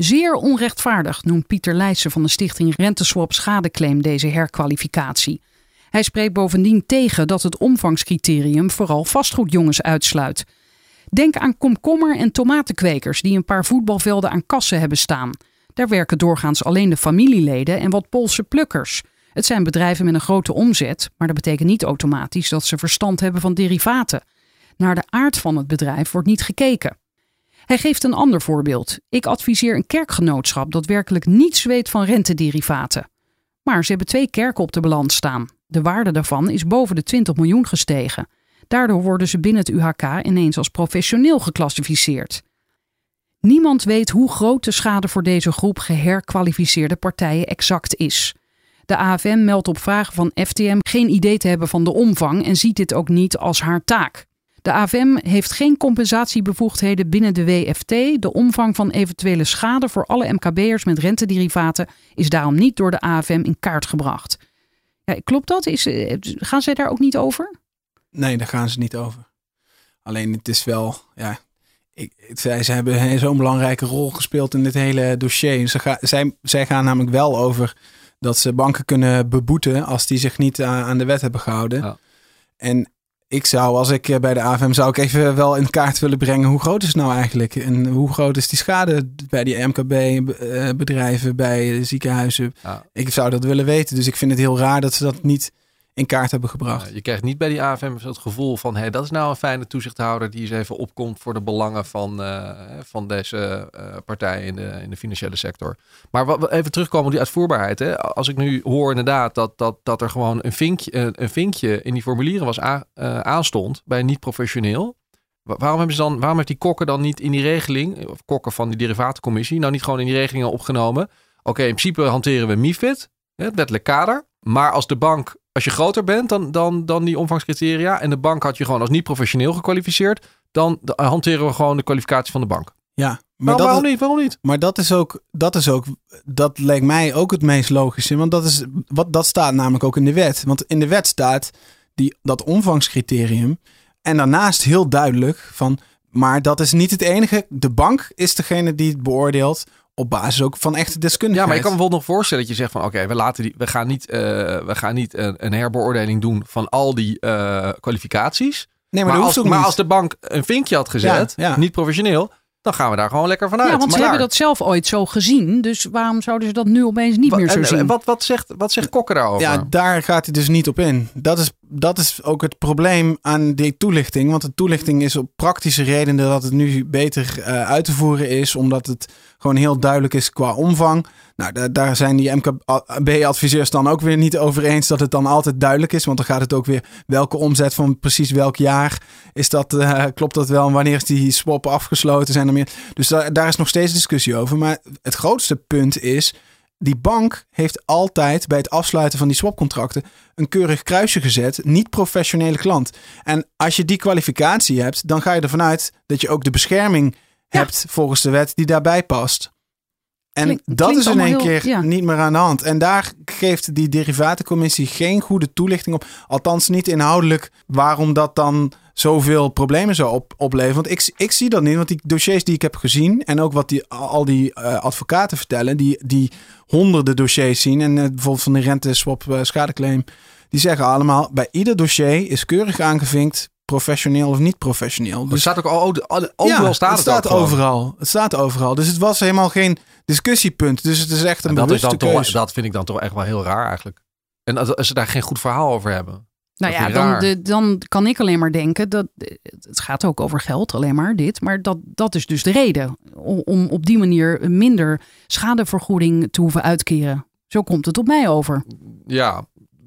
Zeer onrechtvaardig noemt Pieter Leijsen van de stichting Renteswap Schadeclaim deze herkwalificatie. Hij spreekt bovendien tegen dat het omvangscriterium vooral vastgoedjongens uitsluit. Denk aan komkommer- en tomatenkwekers die een paar voetbalvelden aan kassen hebben staan. Daar werken doorgaans alleen de familieleden en wat Poolse plukkers. Het zijn bedrijven met een grote omzet, maar dat betekent niet automatisch dat ze verstand hebben van derivaten. Naar de aard van het bedrijf wordt niet gekeken. Hij geeft een ander voorbeeld. Ik adviseer een kerkgenootschap dat werkelijk niets weet van rentederivaten. Maar ze hebben twee kerken op de balans staan. De waarde daarvan is boven de 20 miljoen gestegen. Daardoor worden ze binnen het UHK ineens als professioneel geclassificeerd. Niemand weet hoe groot de schade voor deze groep geherkwalificeerde partijen exact is. De AFM meldt op vragen van FTM geen idee te hebben van de omvang en ziet dit ook niet als haar taak. De AFM heeft geen compensatiebevoegdheden binnen de WFT. De omvang van eventuele schade voor alle MKB'ers met rentederivaten is daarom niet door de AFM in kaart gebracht. Ja, klopt dat? Is, eh, gaan zij daar ook niet over? Nee, daar gaan ze niet over. Alleen het is wel, ja, ik, zij, ze hebben zo'n belangrijke rol gespeeld in dit hele dossier. Ze ga, zij, zij gaan namelijk wel over dat ze banken kunnen beboeten als die zich niet aan, aan de wet hebben gehouden. Ja. En ik zou, als ik eh, bij de AFM, zou ik even wel in kaart willen brengen hoe groot is het nou eigenlijk? En hoe groot is die schade bij die MKB-bedrijven, bij de ziekenhuizen? Ja. Ik zou dat willen weten. Dus ik vind het heel raar dat ze dat niet in kaart hebben gebracht. Je krijgt niet bij die AFM het gevoel van... Hey, dat is nou een fijne toezichthouder die eens even opkomt... voor de belangen van, eh, van deze eh, partijen in de, in de financiële sector. Maar wat, even terugkomen op die uitvoerbaarheid. Hè. Als ik nu hoor inderdaad dat, dat, dat er gewoon een vinkje, een, een vinkje in die formulieren was eh, aanstond... bij niet-professioneel... wa- Waarom, hebben ze dan, waarom heeft die kokker dan niet in die regeling... of kokker van die derivatencommissie... nou niet gewoon in die regelingen opgenomen... Oké, in principe hanteren we MIFID, het wettelijk kader... Maar als de bank, als je groter bent dan, dan, dan die omvangscriteria. en de bank had je gewoon als niet professioneel gekwalificeerd. dan d- hanteren we gewoon de kwalificatie van de bank. Ja, maar, Maar dat waarom is, niet? Waarom niet? maar dat is ook, dat is ook, dat lijkt mij ook het meest logische. Want dat is, wat, dat staat namelijk ook in de wet. Want in de wet staat die, dat omvangscriterium. En daarnaast heel duidelijk van, maar dat is niet het enige. De bank is degene die het beoordeelt op basis ook van echte Ja, deskundigheid. maar je kan bijvoorbeeld nog voorstellen dat je zegt van oké, we laten die, we gaan niet, eh, we gaan niet een, een herbeoordeling doen van al die eh, kwalificaties. Nee, Maar, maar, dat als, hoeft ook maar niet. als de bank een vinkje had gezet, Ja, ja. niet professioneel, dan gaan we daar gewoon lekker vanuit. Ja, want ze Maar hebben daar- dat zelf ooit zo gezien. Dus waarom zouden ze dat nu opeens niet Wat- meer zo en- zien? en wat, wat, zegt, wat zegt Kokker daarover? Ja, daar gaat hij dus niet op in. Dat is, dat is ook het probleem aan die toelichting. Want de toelichting is op praktische redenen dat het nu beter eh, uit te voeren is. Omdat het gewoon heel duidelijk is qua omvang. Nou, da- daar zijn die MKB-adviseurs dan ook weer niet over eens dat het dan altijd duidelijk is. Want dan gaat het ook weer welke omzet van precies welk jaar is dat, eh, klopt dat wel? En wanneer is die swap afgesloten? Zijn er meer? Dus daar is nog steeds discussie over. Maar het grootste punt is, die bank heeft altijd bij het afsluiten van die swapcontracten een keurig kruisje gezet. Niet professionele klant. En als je die kwalificatie hebt, dan ga je ervan uit dat je ook de bescherming Ja. hebt volgens de wet die daarbij past. En Klink- dat is in één keer ja. niet meer aan de hand. En daar geeft die derivatencommissie geen goede toelichting op. Althans niet inhoudelijk waarom dat dan zoveel problemen zou op, opleveren. Want ik, ik zie dat niet. Want die dossiers die ik heb gezien en ook wat die, al die eh, advocaten vertellen, die, die honderden dossiers zien. En eh, bijvoorbeeld van de renteswap eh, schadeclaim. Die zeggen allemaal, bij ieder dossier is keurig aangevinkt professioneel of niet professioneel. Het Dus staat ook al, al- overal ja, staat het staat overal. Het staat overal. Dus het was helemaal geen discussiepunt. Dus het is echt een En dat, is dan toch, dat vind ik dan toch echt wel heel raar eigenlijk. En als ze daar geen goed verhaal over hebben. Nou ja, dan, de, dan kan ik alleen maar denken dat het gaat ook over geld, alleen maar dit. Maar dat, dat is dus de reden om, om op die manier minder schadevergoeding te hoeven uitkeren. Zo komt het op mij over. Ja,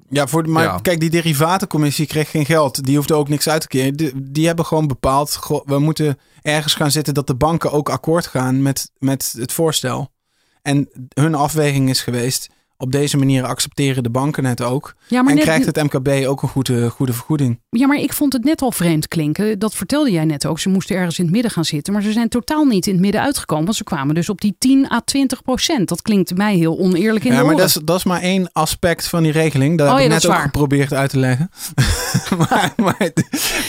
Ja, voor de, maar Ja. kijk, die derivatencommissie kreeg geen geld. Die hoefde ook niks uit te keren. Die, die hebben gewoon bepaald, goh, we moeten ergens gaan zitten dat de banken ook akkoord gaan met, met het voorstel. En hun afweging is geweest, op deze manier accepteren de banken het ook. Ja, maar, en net, krijgt het MKB ook een goede, goede vergoeding. ja, maar ik vond het net al vreemd klinken. Dat vertelde jij net ook. Ze moesten ergens in het midden gaan zitten. Maar ze zijn totaal niet in het midden uitgekomen. Want ze kwamen dus op die 10 à 20 procent. Dat klinkt mij heel oneerlijk in Ja, de maar oren. dat is, dat is maar één aspect van die regeling. Dat Oh heb ja, ik dat net ook waar. geprobeerd uit te leggen. maar, maar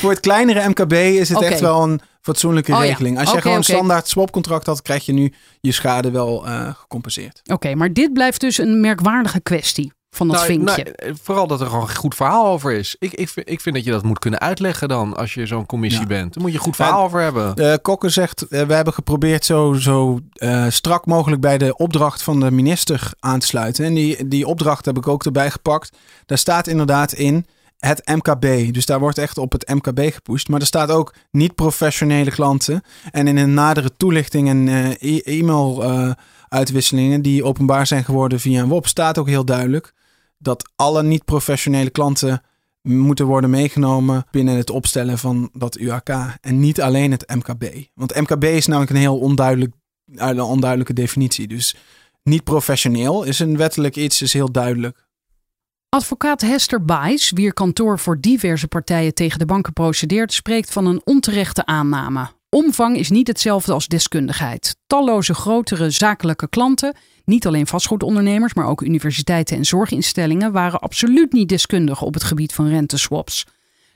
voor het kleinere MKB is het echt wel een fatsoenlijke Oh ja. regeling. Als je gewoon oké. standaard swapcontract had, krijg je nu je schade wel eh, gecompenseerd. Oké, maar dit blijft dus een merkwaardige kwestie. van dat Nou, vinkje. nou, eh, vooral dat er gewoon een goed verhaal over is. Ik, ik, vind, ik vind dat je dat moet kunnen uitleggen dan als je zo'n commissie Ja. bent. Daar moet je een goed verhaal over hebben. Eh Kokke zegt, we hebben geprobeerd zo, zo eh, strak mogelijk bij de opdracht van de minister aan te sluiten. En die, die opdracht heb ik ook erbij gepakt. Daar staat inderdaad in het MKB. Dus daar wordt echt op het MKB gepusht. Maar er staat ook niet-professionele klanten. En in een nadere toelichting en eh, e- e-mail eh, die openbaar zijn geworden via een WOP, staat ook heel duidelijk dat alle niet-professionele klanten moeten worden meegenomen binnen het opstellen van dat UAK. En niet alleen het MKB. Want MKB is namelijk een heel onduidelijk, een onduidelijke definitie. Dus niet professioneel is een wettelijk iets, is heel duidelijk. Advocaat Hester Baes, wier kantoor voor diverse partijen tegen de banken procedeert, spreekt van een onterechte aanname. Omvang is niet hetzelfde als deskundigheid. Talloze grotere zakelijke klanten, niet alleen vastgoedondernemers, maar ook universiteiten en zorginstellingen, waren absoluut niet deskundig op het gebied van renteswaps.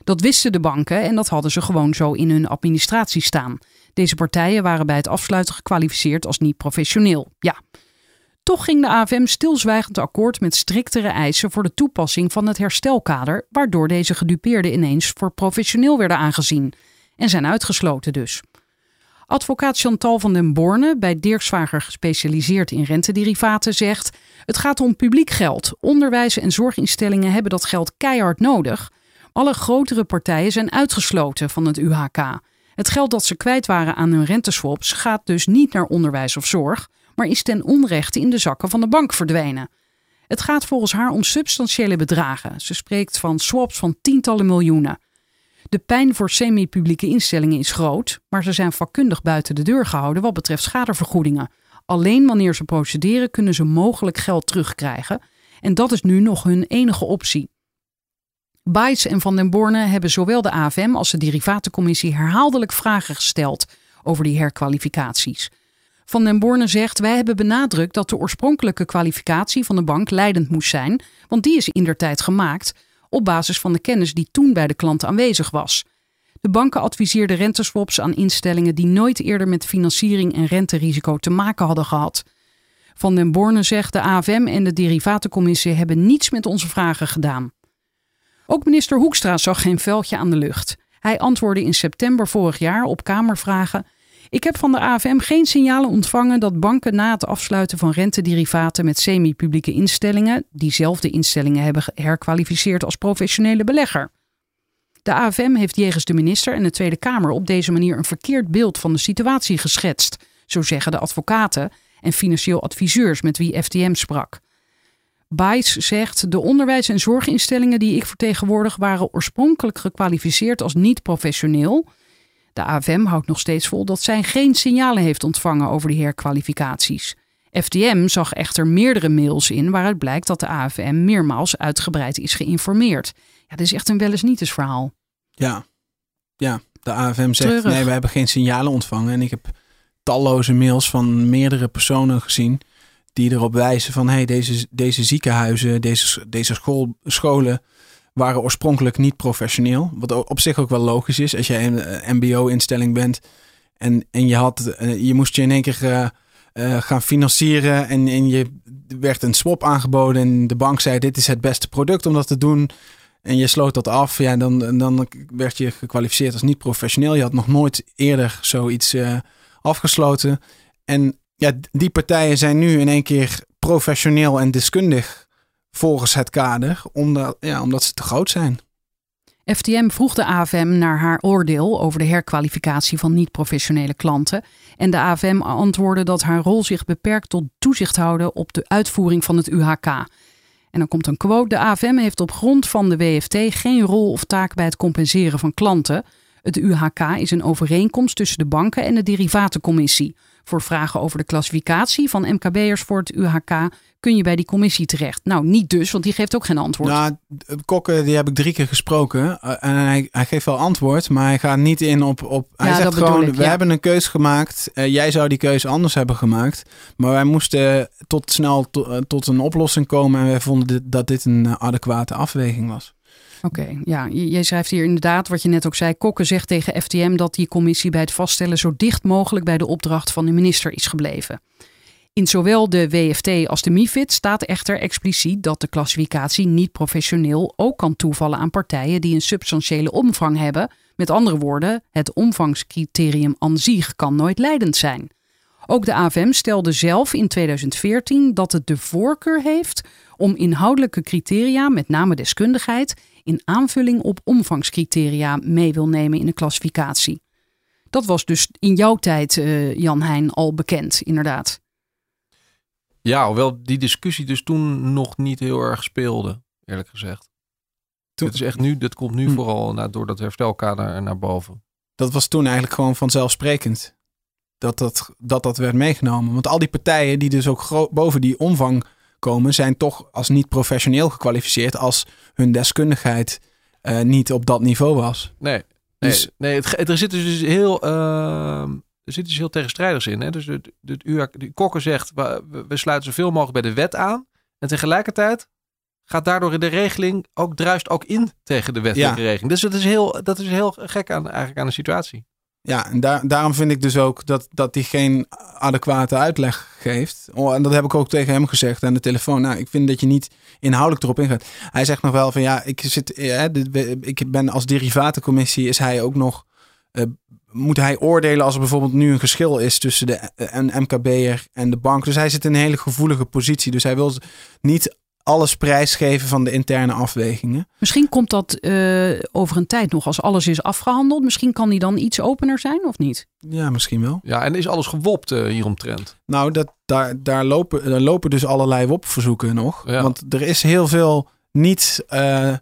Dat wisten de banken en dat hadden ze gewoon zo in hun administratie staan. Deze partijen waren bij het afsluiten gekwalificeerd als niet professioneel. Ja. Toch ging de AFM stilzwijgend akkoord met striktere eisen voor de toepassing van het herstelkader, waardoor deze gedupeerden ineens voor professioneel werden aangezien en zijn uitgesloten dus. Advocaat Chantal van den Borne, bij Dirkswager gespecialiseerd in rentederivaten, zegt: Het gaat om publiek geld. Onderwijs en zorginstellingen hebben dat geld keihard nodig. Alle grotere partijen zijn uitgesloten van het UHK. Het geld dat ze kwijt waren aan hun renteswaps gaat dus niet naar onderwijs of zorg, maar is ten onrechte in de zakken van de bank verdwenen. Het gaat volgens haar om substantiële bedragen. Ze spreekt van swaps van tientallen miljoenen. De pijn voor semi-publieke instellingen is groot, maar ze zijn vakkundig buiten de deur gehouden wat betreft schadevergoedingen. Alleen wanneer ze procederen kunnen ze mogelijk geld terugkrijgen. En dat is nu nog hun enige optie. Baes en Van den Borne hebben zowel de AFM als de Derivatencommissie herhaaldelijk vragen gesteld over die herkwalificaties. Van den Borne zegt: Wij hebben benadrukt dat de oorspronkelijke kwalificatie van de bank leidend moest zijn, want die is indertijd gemaakt op basis van de kennis die toen bij de klant aanwezig was. De banken adviseerden renteswaps aan instellingen die nooit eerder met financiering en renterisico te maken hadden gehad. Van den Borne zegt: De AFM en de Derivatencommissie hebben niets met onze vragen gedaan. Ook minister Hoekstra zag geen veldje aan de lucht. Hij antwoordde in september vorig jaar op Kamervragen. Ik heb van de AFM geen signalen ontvangen dat banken na het afsluiten van rentederivaten met semi-publieke instellingen diezelfde instellingen hebben herkwalificeerd als professionele belegger. De AFM heeft jegens de minister en de Tweede Kamer op deze manier een verkeerd beeld van de situatie geschetst, zo zeggen de advocaten en financieel adviseurs met wie FTM sprak. Baes zegt: De onderwijs- en zorginstellingen die ik vertegenwoordig waren oorspronkelijk gekwalificeerd als niet professioneel. De AFM houdt nog steeds vol dat zij geen signalen heeft ontvangen over die herkwalificaties. FTM zag echter meerdere mails in waaruit blijkt dat de AFM meermaals uitgebreid is geïnformeerd. Ja, dit is echt een wel eens niet eens verhaal. Ja, ja. de AFM zegt Treurig. nee, we hebben geen signalen ontvangen. En ik heb talloze mails van meerdere personen gezien die erop wijzen van hey, deze, deze ziekenhuizen, deze, deze school, scholen waren oorspronkelijk niet professioneel. Wat op zich ook wel logisch is als jij een eh, mbo-instelling bent en, en je, had, eh, je moest je in één keer eh, gaan financieren en, en je er werd een swap aangeboden en de bank zei dit is het beste product om dat te doen. En je sloot dat af, ja, dan, dan werd je gekwalificeerd als niet professioneel. Je had nog nooit eerder zoiets afgesloten. En ja, die partijen zijn nu in één keer professioneel en deskundig volgens het kader, omdat, ja, omdat ze te groot zijn. FTM vroeg de AFM naar haar oordeel over de herkwalificatie van niet-professionele klanten. En de AFM antwoordde dat haar rol zich beperkt tot toezicht houden op de uitvoering van het UHK. En dan komt een quote: De AFM heeft op grond van de WFT geen rol of taak bij het compenseren van klanten. Het UHK is een overeenkomst tussen de banken en de Derivatencommissie. Voor vragen over de klassificatie van MKB'ers voor het UHK kun je bij die commissie terecht. Nou, niet dus, want die geeft ook geen antwoord. Nou, Kokken, die heb ik drie keer gesproken. eh, en hij, hij geeft wel antwoord, maar hij gaat niet in op. op hij zegt gewoon: ik, We hebben een keus gemaakt. eh, jij zou die keuze anders hebben gemaakt. Maar wij moesten tot snel to- eh, tot een oplossing komen. En wij vonden dit- dat dit een adequate afweging was. Oké, ja, j- jij schrijft hier inderdaad wat je net ook zei. Kokken zegt tegen FTM dat die commissie bij het vaststellen zo dicht mogelijk bij de opdracht van de minister is gebleven. In zowel de WFT als de MIFID staat echter expliciet dat de klassificatie niet professioneel ook kan toevallen aan partijen die een substantiële omvang hebben. Met andere woorden, het omvangscriterium aan zich kan nooit leidend zijn. Ook de AFM stelde zelf in 2014 dat het de voorkeur heeft om inhoudelijke criteria, met name deskundigheid, in aanvulling op omvangscriteria mee wil nemen in de klassificatie. Dat was dus in jouw tijd, uh, Jan Heijn, al bekend, inderdaad. Ja, hoewel die discussie dus toen nog niet heel erg speelde, eerlijk gezegd. Toen... Dit is echt nu, dit komt nu hm. vooral na, door dat herstelkader naar boven. Dat was toen eigenlijk gewoon vanzelfsprekend. Dat dat, dat dat werd meegenomen. Want al die partijen die dus ook boven die omvang komen, zijn toch als niet professioneel gekwalificeerd als hun deskundigheid uh, niet op dat niveau was. Nee, nee, dus, nee het, er zit dus heel, uh, er zit dus heel tegenstrijdigs in. Hè? Dus de, de, de, de Kokker zegt, we, we sluiten zoveel mogelijk bij de wet aan. En tegelijkertijd gaat daardoor de regeling ook druist ook in tegen de wettelijke regeling. Dus dat is heel, dat is heel gek aan, eigenlijk aan de situatie. Ja, en daar, daarom vind ik dus ook dat, dat hij geen adequate uitleg geeft. Oh, en dat heb ik ook tegen hem gezegd aan de telefoon. Nou, ik vind dat je niet inhoudelijk erop ingaat. Hij zegt nog wel van ja, ik, zit, eh, ik ben als derivatencommissie, is hij ook nog. Uh, moet hij oordelen als er bijvoorbeeld nu een geschil is tussen de een MKB'er en de bank. Dus hij zit in een hele gevoelige positie. Dus hij wil niet alles prijsgeven van de interne afwegingen. Misschien komt dat uh, over een tijd nog als alles is afgehandeld. Misschien kan die dan iets opener zijn of niet? Ja, misschien wel. Ja, en is alles gewopt uh, hieromtrent? Nou, dat, daar, daar, lopen, daar lopen dus allerlei WOP-verzoeken nog. Want er is heel veel niet uh,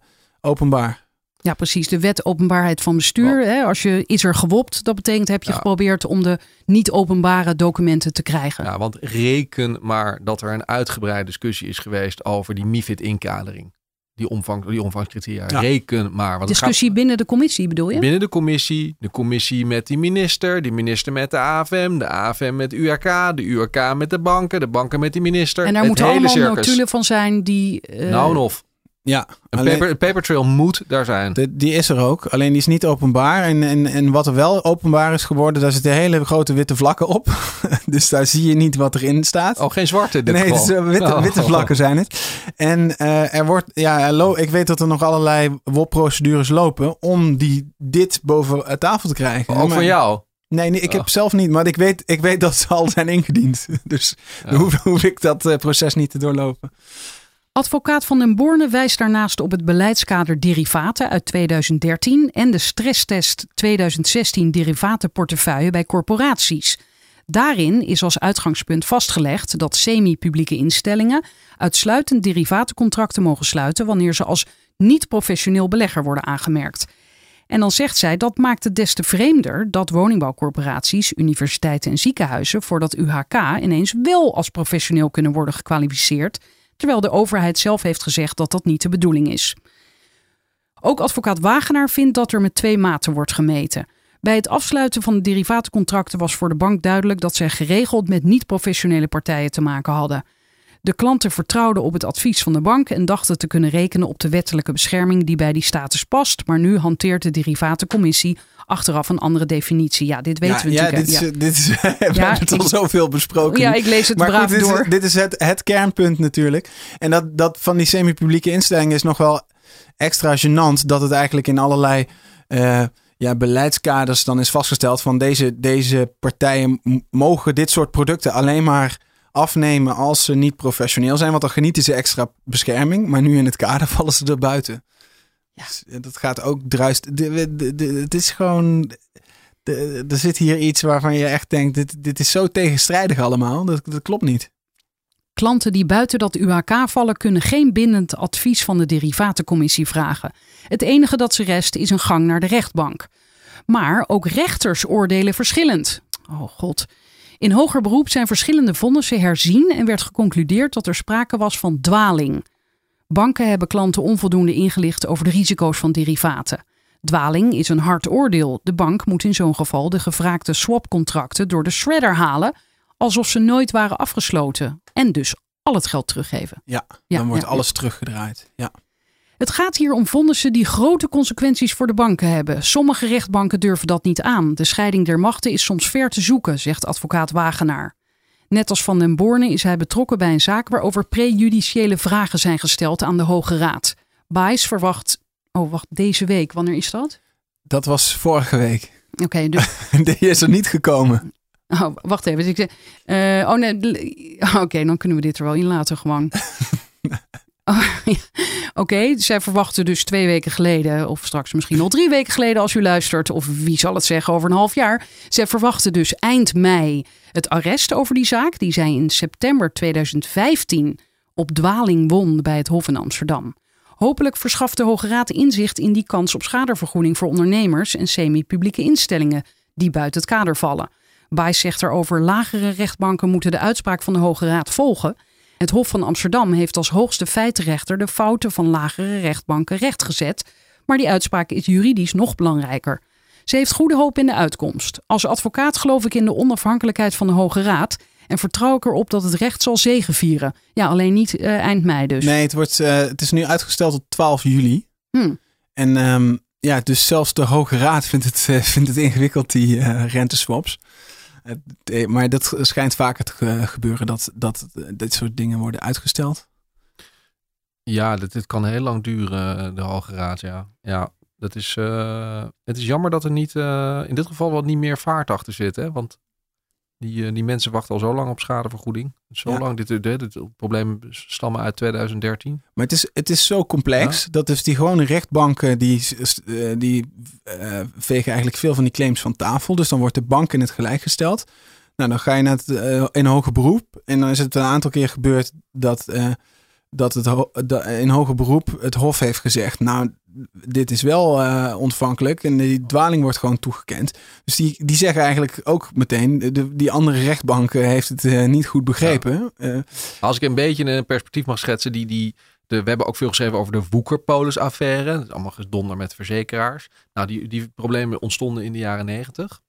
openbaar. Ja, precies. De wet openbaarheid van bestuur. Hè? Als je is er gewopt, dat betekent heb je geprobeerd om de niet openbare documenten te krijgen. Ja, want reken maar dat er een uitgebreide discussie is geweest over die MIFID-inkadering. Die, omvang, die omvangscriteria. Reken maar. Want discussie binnen de commissie bedoel je? Binnen de commissie. De commissie met die minister. Die minister met de AFM. De AFM met de URK. De URK met de banken. De banken met die minister. En daar moeten allemaal notulen van zijn die... Uh... Nou en of. Ja, een paper, paper, trail moet daar zijn. die is er ook, alleen die is niet openbaar. En, en, en wat er wel openbaar is geworden, daar zitten hele grote witte vlakken op. dus daar zie je niet wat erin staat. Oh, geen zwarte dit Nee, dus, witte, oh. witte vlakken zijn het. En uh, er wordt, ja, ik weet dat er nog allerlei WOP-procedures lopen om die, dit boven tafel te krijgen. Ook voor jou? Nee, nee ik heb oh. zelf niet, maar ik weet, ik weet dat ze al zijn ingediend. Dus dan hoef, hoef, ik dat proces niet te doorlopen. Advocaat van den Borne wijst daarnaast op het beleidskader derivaten uit 2013 en de stresstest 2016 derivatenportefeuille bij corporaties. Daarin is als uitgangspunt vastgelegd dat semi-publieke instellingen uitsluitend derivatencontracten mogen sluiten wanneer ze als niet-professioneel belegger worden aangemerkt. En dan zegt zij dat maakt het des te vreemder dat woningbouwcorporaties, universiteiten en ziekenhuizen voor dat UHK ineens wel als professioneel kunnen worden gekwalificeerd terwijl de overheid zelf heeft gezegd dat dat niet de bedoeling is. Ook advocaat Wagenaar vindt dat er met twee maten wordt gemeten. Bij het afsluiten van de derivatencontracten was voor de bank duidelijk dat zij geregeld met niet-professionele partijen te maken hadden. De klanten vertrouwden op het advies van de bank en dachten te kunnen rekenen op de wettelijke bescherming die bij die status past. Maar nu hanteert de derivatencommissie achteraf een andere definitie. Ja, dit weten we ja, natuurlijk. Dit is, ja, dit is, we hebben het al zoveel besproken. Ja, ik lees het maar braaf goed, dit door. Is, dit is het, het kernpunt natuurlijk. En dat, dat van die semi-publieke instellingen is nog wel extra gênant dat het eigenlijk in allerlei... Uh, ja, beleidskaders dan is vastgesteld van deze, deze partijen mogen dit soort producten alleen maar afnemen als ze niet professioneel zijn. Want dan genieten ze extra bescherming. Maar nu in het kader vallen ze er buiten. Ja. Dus, dat gaat ook druist. Het is gewoon. Er zit hier iets waarvan je echt denkt: dit, dit is zo tegenstrijdig allemaal. Dat, dat klopt niet. Klanten die buiten dat UHK vallen kunnen geen bindend advies van de derivatencommissie vragen. Het enige dat ze rest is een gang naar de rechtbank. Maar ook rechters oordelen verschillend. Oh god. In hoger beroep zijn verschillende vonnissen herzien en werd geconcludeerd dat er sprake was van dwaling. Banken hebben klanten onvoldoende ingelicht over de risico's van derivaten. Dwaling is een hard oordeel. De bank moet in zo'n geval de gevraagde swapcontracten door de shredder halen, alsof ze nooit waren afgesloten. En dus al het geld teruggeven. Ja, dan wordt alles teruggedraaid. Ja. Het gaat hier om vonnissen die grote consequenties voor de banken hebben. Sommige rechtbanken durven dat niet aan. De scheiding der machten is soms ver te zoeken, zegt advocaat Wagenaar. Net als Van den Borne is hij betrokken bij een zaak waarover prejudiciële vragen zijn gesteld aan de Hoge Raad. Baes verwacht, oh wacht, deze week, wanneer is dat? Dat was vorige week. Oké, dus Die is er niet gekomen. Oh, wacht even. Dus ik zeg, eh, oh nee, oké, dan kunnen we dit er wel in laten gewoon. Oh. Oké, zij verwachten dus twee weken geleden, of straks misschien al drie weken geleden als u luistert, of wie zal het zeggen over een half jaar. Zij verwachten dus eind mei het arrest over die zaak, die zij in september 2015 op dwaling won bij het Hof in Amsterdam. Hopelijk verschaft de Hoge Raad inzicht in die kans op schadevergoeding voor ondernemers en semi-publieke instellingen die buiten het kader vallen. Baes zegt erover: lagere rechtbanken moeten de uitspraak van de Hoge Raad volgen. Het Hof van Amsterdam heeft als hoogste feitenrechter de fouten van lagere rechtbanken rechtgezet. Maar die uitspraak is juridisch nog belangrijker. Ze heeft goede hoop in de uitkomst. Als advocaat geloof ik in de onafhankelijkheid van de Hoge Raad. En vertrouw ik erop dat het recht zal zegevieren. Ja, alleen niet eh, eind mei dus. Nee, het, wordt, eh, het is nu uitgesteld tot 12 juli. Hm. En ehm, ja, dus zelfs de Hoge Raad vindt het, eh, vindt het ingewikkeld, die renteswaps. Eh, eh, maar dat schijnt vaker te ge- gebeuren dat, dat eh, dit soort dingen worden uitgesteld. Ja, dit, kan heel lang duren, eh, de Hoge Raad. Ja, ja dat is, eh, het is jammer dat er niet, eh, in dit geval wat niet meer vaart achter zit. Hè? Want die, eh, die mensen wachten al zo lang op schadevergoeding. Zo Ja. lang, dit, dit, dit probleem stammen uit 2013. Maar het is, het is zo complex dat dus die gewone rechtbanken die, eh, die eh, vegen eigenlijk veel van die claims van tafel. Dus dan wordt de bank in het gelijk gesteld. Nou, dan ga je naar het, in hoger beroep. En dan is het een aantal keer gebeurd dat, dat het ho- in hoger beroep het Hof heeft gezegd: Nou, dit is wel eh, ontvankelijk. En die dwaling wordt gewoon toegekend. Dus die, die zeggen eigenlijk ook meteen: de, die andere rechtbanken heeft het eh, niet goed begrepen. Eh, Als ik een beetje een perspectief mag schetsen, die, die, de, we hebben ook veel geschreven over de Woekerpolis-affaire. Dat is allemaal gedonder met verzekeraars. Nou, die, die problemen ontstonden in de jaren negentig.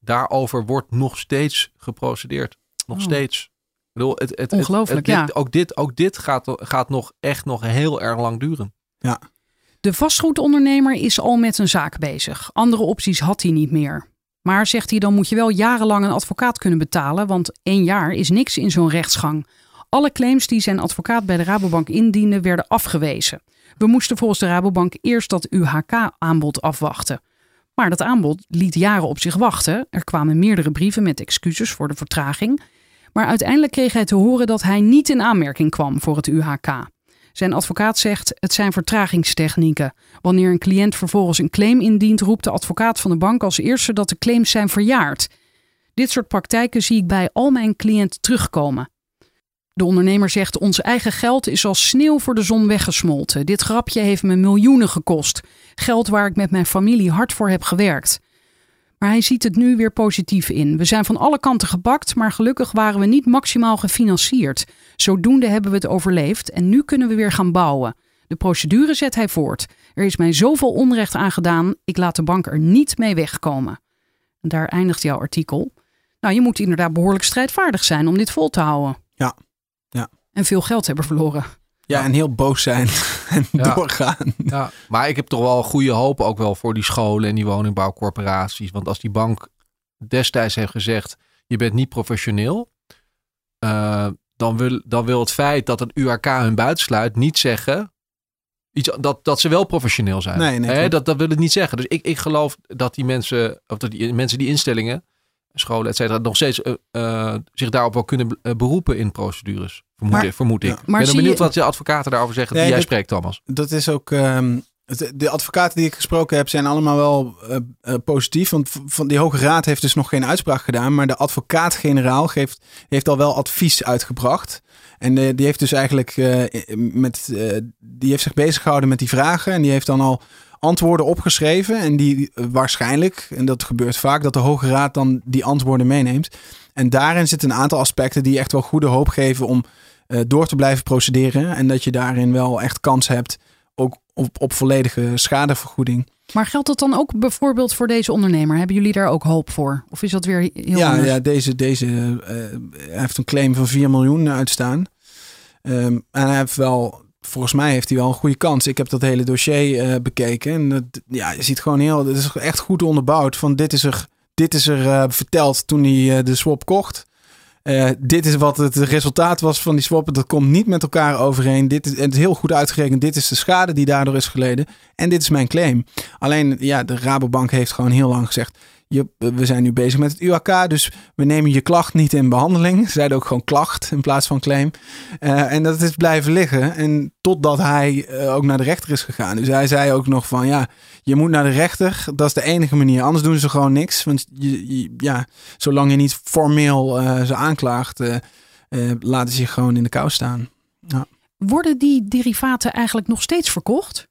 Daarover wordt nog steeds geprocedeerd. Nog Oh. steeds. Bedoel, het, het, Ongelooflijk, het- ja. dit- Ook dit, ook dit gaat, gaat nog echt nog heel erg lang duren. De vastgoedondernemer is al met een zaak bezig. Andere opties had hij niet meer. Maar zegt hij, dan moet je wel jarenlang een advocaat kunnen betalen, want één jaar is niks in zo'n rechtsgang. Alle claims die zijn advocaat bij de Rabobank indiende werden afgewezen. We moesten volgens de Rabobank eerst dat UHK-aanbod afwachten. Maar dat aanbod liet jaren op zich wachten. Er kwamen meerdere brieven met excuses voor de vertraging. Maar uiteindelijk kreeg hij te horen dat hij niet in aanmerking kwam voor het UHK. Zijn advocaat zegt: het zijn vertragingstechnieken. Wanneer een cliënt vervolgens een claim indient, roept de advocaat van de bank als eerste dat de claims zijn verjaard. Dit soort praktijken zie ik bij al mijn cliënten terugkomen. De ondernemer zegt: Ons eigen geld is als sneeuw voor de zon weggesmolten. Dit grapje heeft me miljoenen gekost. Geld waar ik met mijn familie hard voor heb gewerkt. Maar hij ziet het nu weer positief in. We zijn van alle kanten gebakt, maar gelukkig waren we niet maximaal gefinancierd. Zodoende hebben we het overleefd en nu kunnen we weer gaan bouwen. De procedure zet hij voort. Er is mij zoveel onrecht aangedaan, ik laat de bank er niet mee wegkomen. En daar eindigt jouw artikel. Nou, je moet inderdaad behoorlijk strijdvaardig zijn om dit vol te houden. Ja, ja. En veel geld hebben verloren. Ja, en heel boos zijn en Ja. doorgaan. Ja, maar ik heb toch wel goede hoop ook wel voor die scholen en die woningbouwcorporaties. Want als die bank destijds heeft gezegd, je bent niet professioneel. eh, dan, wil, dan wil het feit dat een URK hun buitensluit niet zeggen iets, dat, dat ze wel professioneel zijn. Nee, dat, dat wil het niet zeggen. Dus ik, ik geloof dat die mensen, of dat die mensen, die instellingen, scholen, et cetera, nog steeds eh, eh, zich daarop wel kunnen eh, beroepen in procedures. Vermoed, Maar- ik, vermoed ik. Ja. Maar ben benieuwd je- wat de advocaten daarover zeggen Nee, die jij dat- spreekt, Thomas. Dat is ook. ehm, de advocaten die ik gesproken heb zijn allemaal wel positief. Want van die Hoge Raad heeft dus nog geen uitspraak gedaan. Maar de advocaat-generaal geeft, heeft al wel advies uitgebracht. En die heeft dus eigenlijk met, die heeft zich bezig gehouden met die vragen. En die heeft dan al antwoorden opgeschreven. En die waarschijnlijk, en dat gebeurt vaak, dat de Hoge Raad dan die antwoorden meeneemt. En daarin zitten een aantal aspecten die echt wel goede hoop geven om eh, door te blijven procederen. En dat je daarin wel echt kans hebt ook op, op volledige schadevergoeding. Maar geldt dat dan ook bijvoorbeeld voor deze ondernemer? Hebben jullie daar ook hoop voor? Of is dat weer heel ja, anders? ja, deze, deze eh, heeft een claim van 4 miljoen uitstaan. Ehm, en hij heeft wel, volgens mij heeft hij wel een goede kans. Ik heb dat hele dossier eh, bekeken. En ja, je ziet gewoon heel, het is echt goed onderbouwd. Van dit is er, dit is er eh, verteld toen hij eh, de swap kocht. dit is wat het resultaat was van die swap. Dat komt niet met elkaar overeen. Dit is, het is heel goed uitgerekend. Dit is de schade die daardoor is geleden. En dit is mijn claim. Alleen, ja, de Rabobank heeft gewoon heel lang gezegd... We zijn nu bezig met het UAK, dus we nemen je klacht niet in behandeling. Ze zeiden ook gewoon klacht in plaats van claim. Uh, en dat is blijven liggen. En totdat hij uh, ook naar de rechter is gegaan. Dus hij zei ook nog van ja, je moet naar de rechter. Dat is de enige manier. Anders doen ze gewoon niks. Want je, ja, zolang je niet formeel uh, ze aanklaagt, laten ze je gewoon in de kou staan. Ja. Worden die derivaten eigenlijk nog steeds verkocht?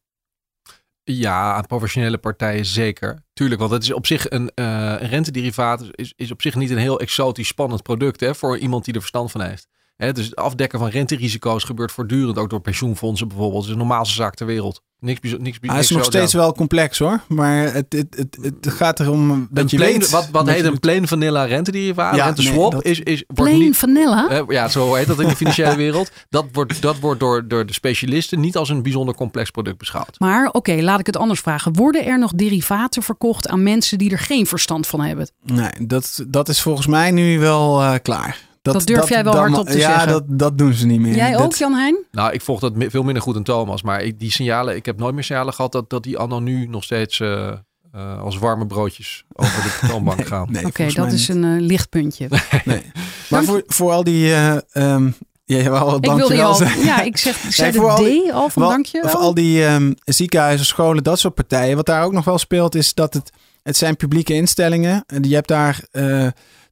Ja, aan professionele partijen zeker. Tuurlijk, want het is op zich een, uh, rentederivaat is, is op zich niet een heel exotisch spannend product hè, voor iemand die er verstand van heeft. Hè, dus het afdekken van renterisico's gebeurt voortdurend, ook door pensioenfondsen bijvoorbeeld. Het is de normaalste zaak ter wereld. Niks, niks, niks Hij is nog steeds wel complex hoor, maar het, het, het, het gaat erom dat een je plain, weet... Wat, wat heet een plain vanilla rentederivaat? Ja, Renteswap nee, dat- is, is... wordt Plain niet, vanilla? Ja, zo heet dat in de financiële wereld. Dat wordt, dat wordt door, door de specialisten niet als een bijzonder complex product beschouwd. Maar oké, laat ik het anders vragen. Worden er nog derivaten verkocht aan mensen die er geen verstand van hebben? Nee, dat, dat is volgens mij nu wel eh, klaar. Dat durf jij wel dat hardop ma- te ja, zeggen. dat, dat doen ze niet meer. Jij Dat- ook, Jan Heijn? Nou, ik volg dat veel minder goed dan Thomas. Maar ik, die signalen, ik heb nooit meer signalen gehad dat, dat die anno nu nog steeds eh, eh, als warme broodjes over de toonbank gaan. Nee, Oké, dat is niet. een eh, lichtpuntje. Nee. Maar voor, voor al die... eh ehm ja, jawel, ik wilde je dankjewel al, zeggen. ja, ik zeg, ik zei Nee, voor al de die- D al van Wel, dankjewel. Voor al die ehm, ziekenhuizen, scholen, dat soort partijen. Wat daar ook nog wel speelt, is dat het, het zijn publieke instellingen. En Je hebt daar eh,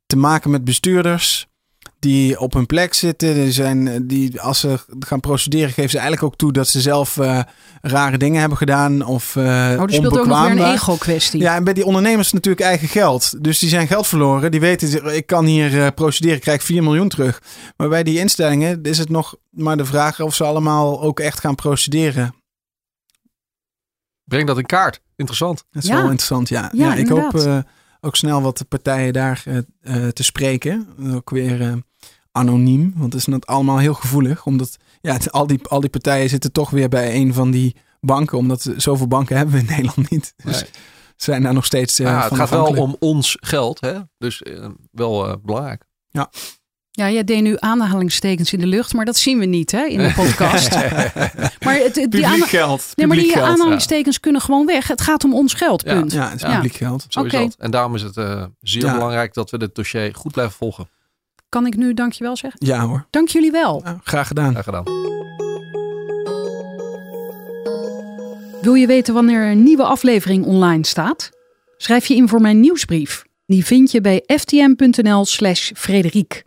te maken met bestuurders die op hun plek zitten. Die zijn, die, als ze gaan procederen, geven ze eigenlijk ook toe dat ze zelf eh, rare dingen hebben gedaan. Of eh oh, speelt ook nog onbekwaam weer een ego-kwestie. Ja, en bij die ondernemers natuurlijk eigen geld. Dus die zijn geld verloren. Die weten, ik kan hier eh, procederen, ik krijg 4 miljoen terug. Maar bij die instellingen is het nog maar de vraag of ze allemaal ook echt gaan procederen. Breng dat in kaart. Interessant. Dat is Ja. wel interessant, ja. Ja, ja, ik hoop inderdaad. eh, ook snel wat de partijen daar te spreken. Ook weer eh, anoniem, want het is net allemaal heel gevoelig. Omdat ja, het- al, die, al die partijen zitten toch weer bij een van die banken. Omdat we- zoveel banken hebben we in Nederland niet. Dus Nee. zijn daar nog steeds eh Maar ja, het van gaat wel om ons geld. Hè? Dus eh, wel eh, belangrijk. Ja, jij deed nu aanhalingstekens in de lucht, maar dat zien we niet hè, in de podcast. maar het, het- die, geld. nee, maar die geld. aanhalingstekens kunnen gewoon weg. Het gaat om ons geld, Ja. punt. Ja, het is Ja. publiek geld. Zo is Oké. dat. En daarom is het eh, zeer Ja. belangrijk dat we dit dossier goed blijven volgen. Kan ik nu dankjewel zeggen? Ja hoor. Dank jullie wel. Ja, graag gedaan. Graag gedaan. Wil je weten wanneer een nieuwe aflevering online staat? Schrijf je in voor mijn nieuwsbrief. Die vind je bij ftm.nl slash Frederiek.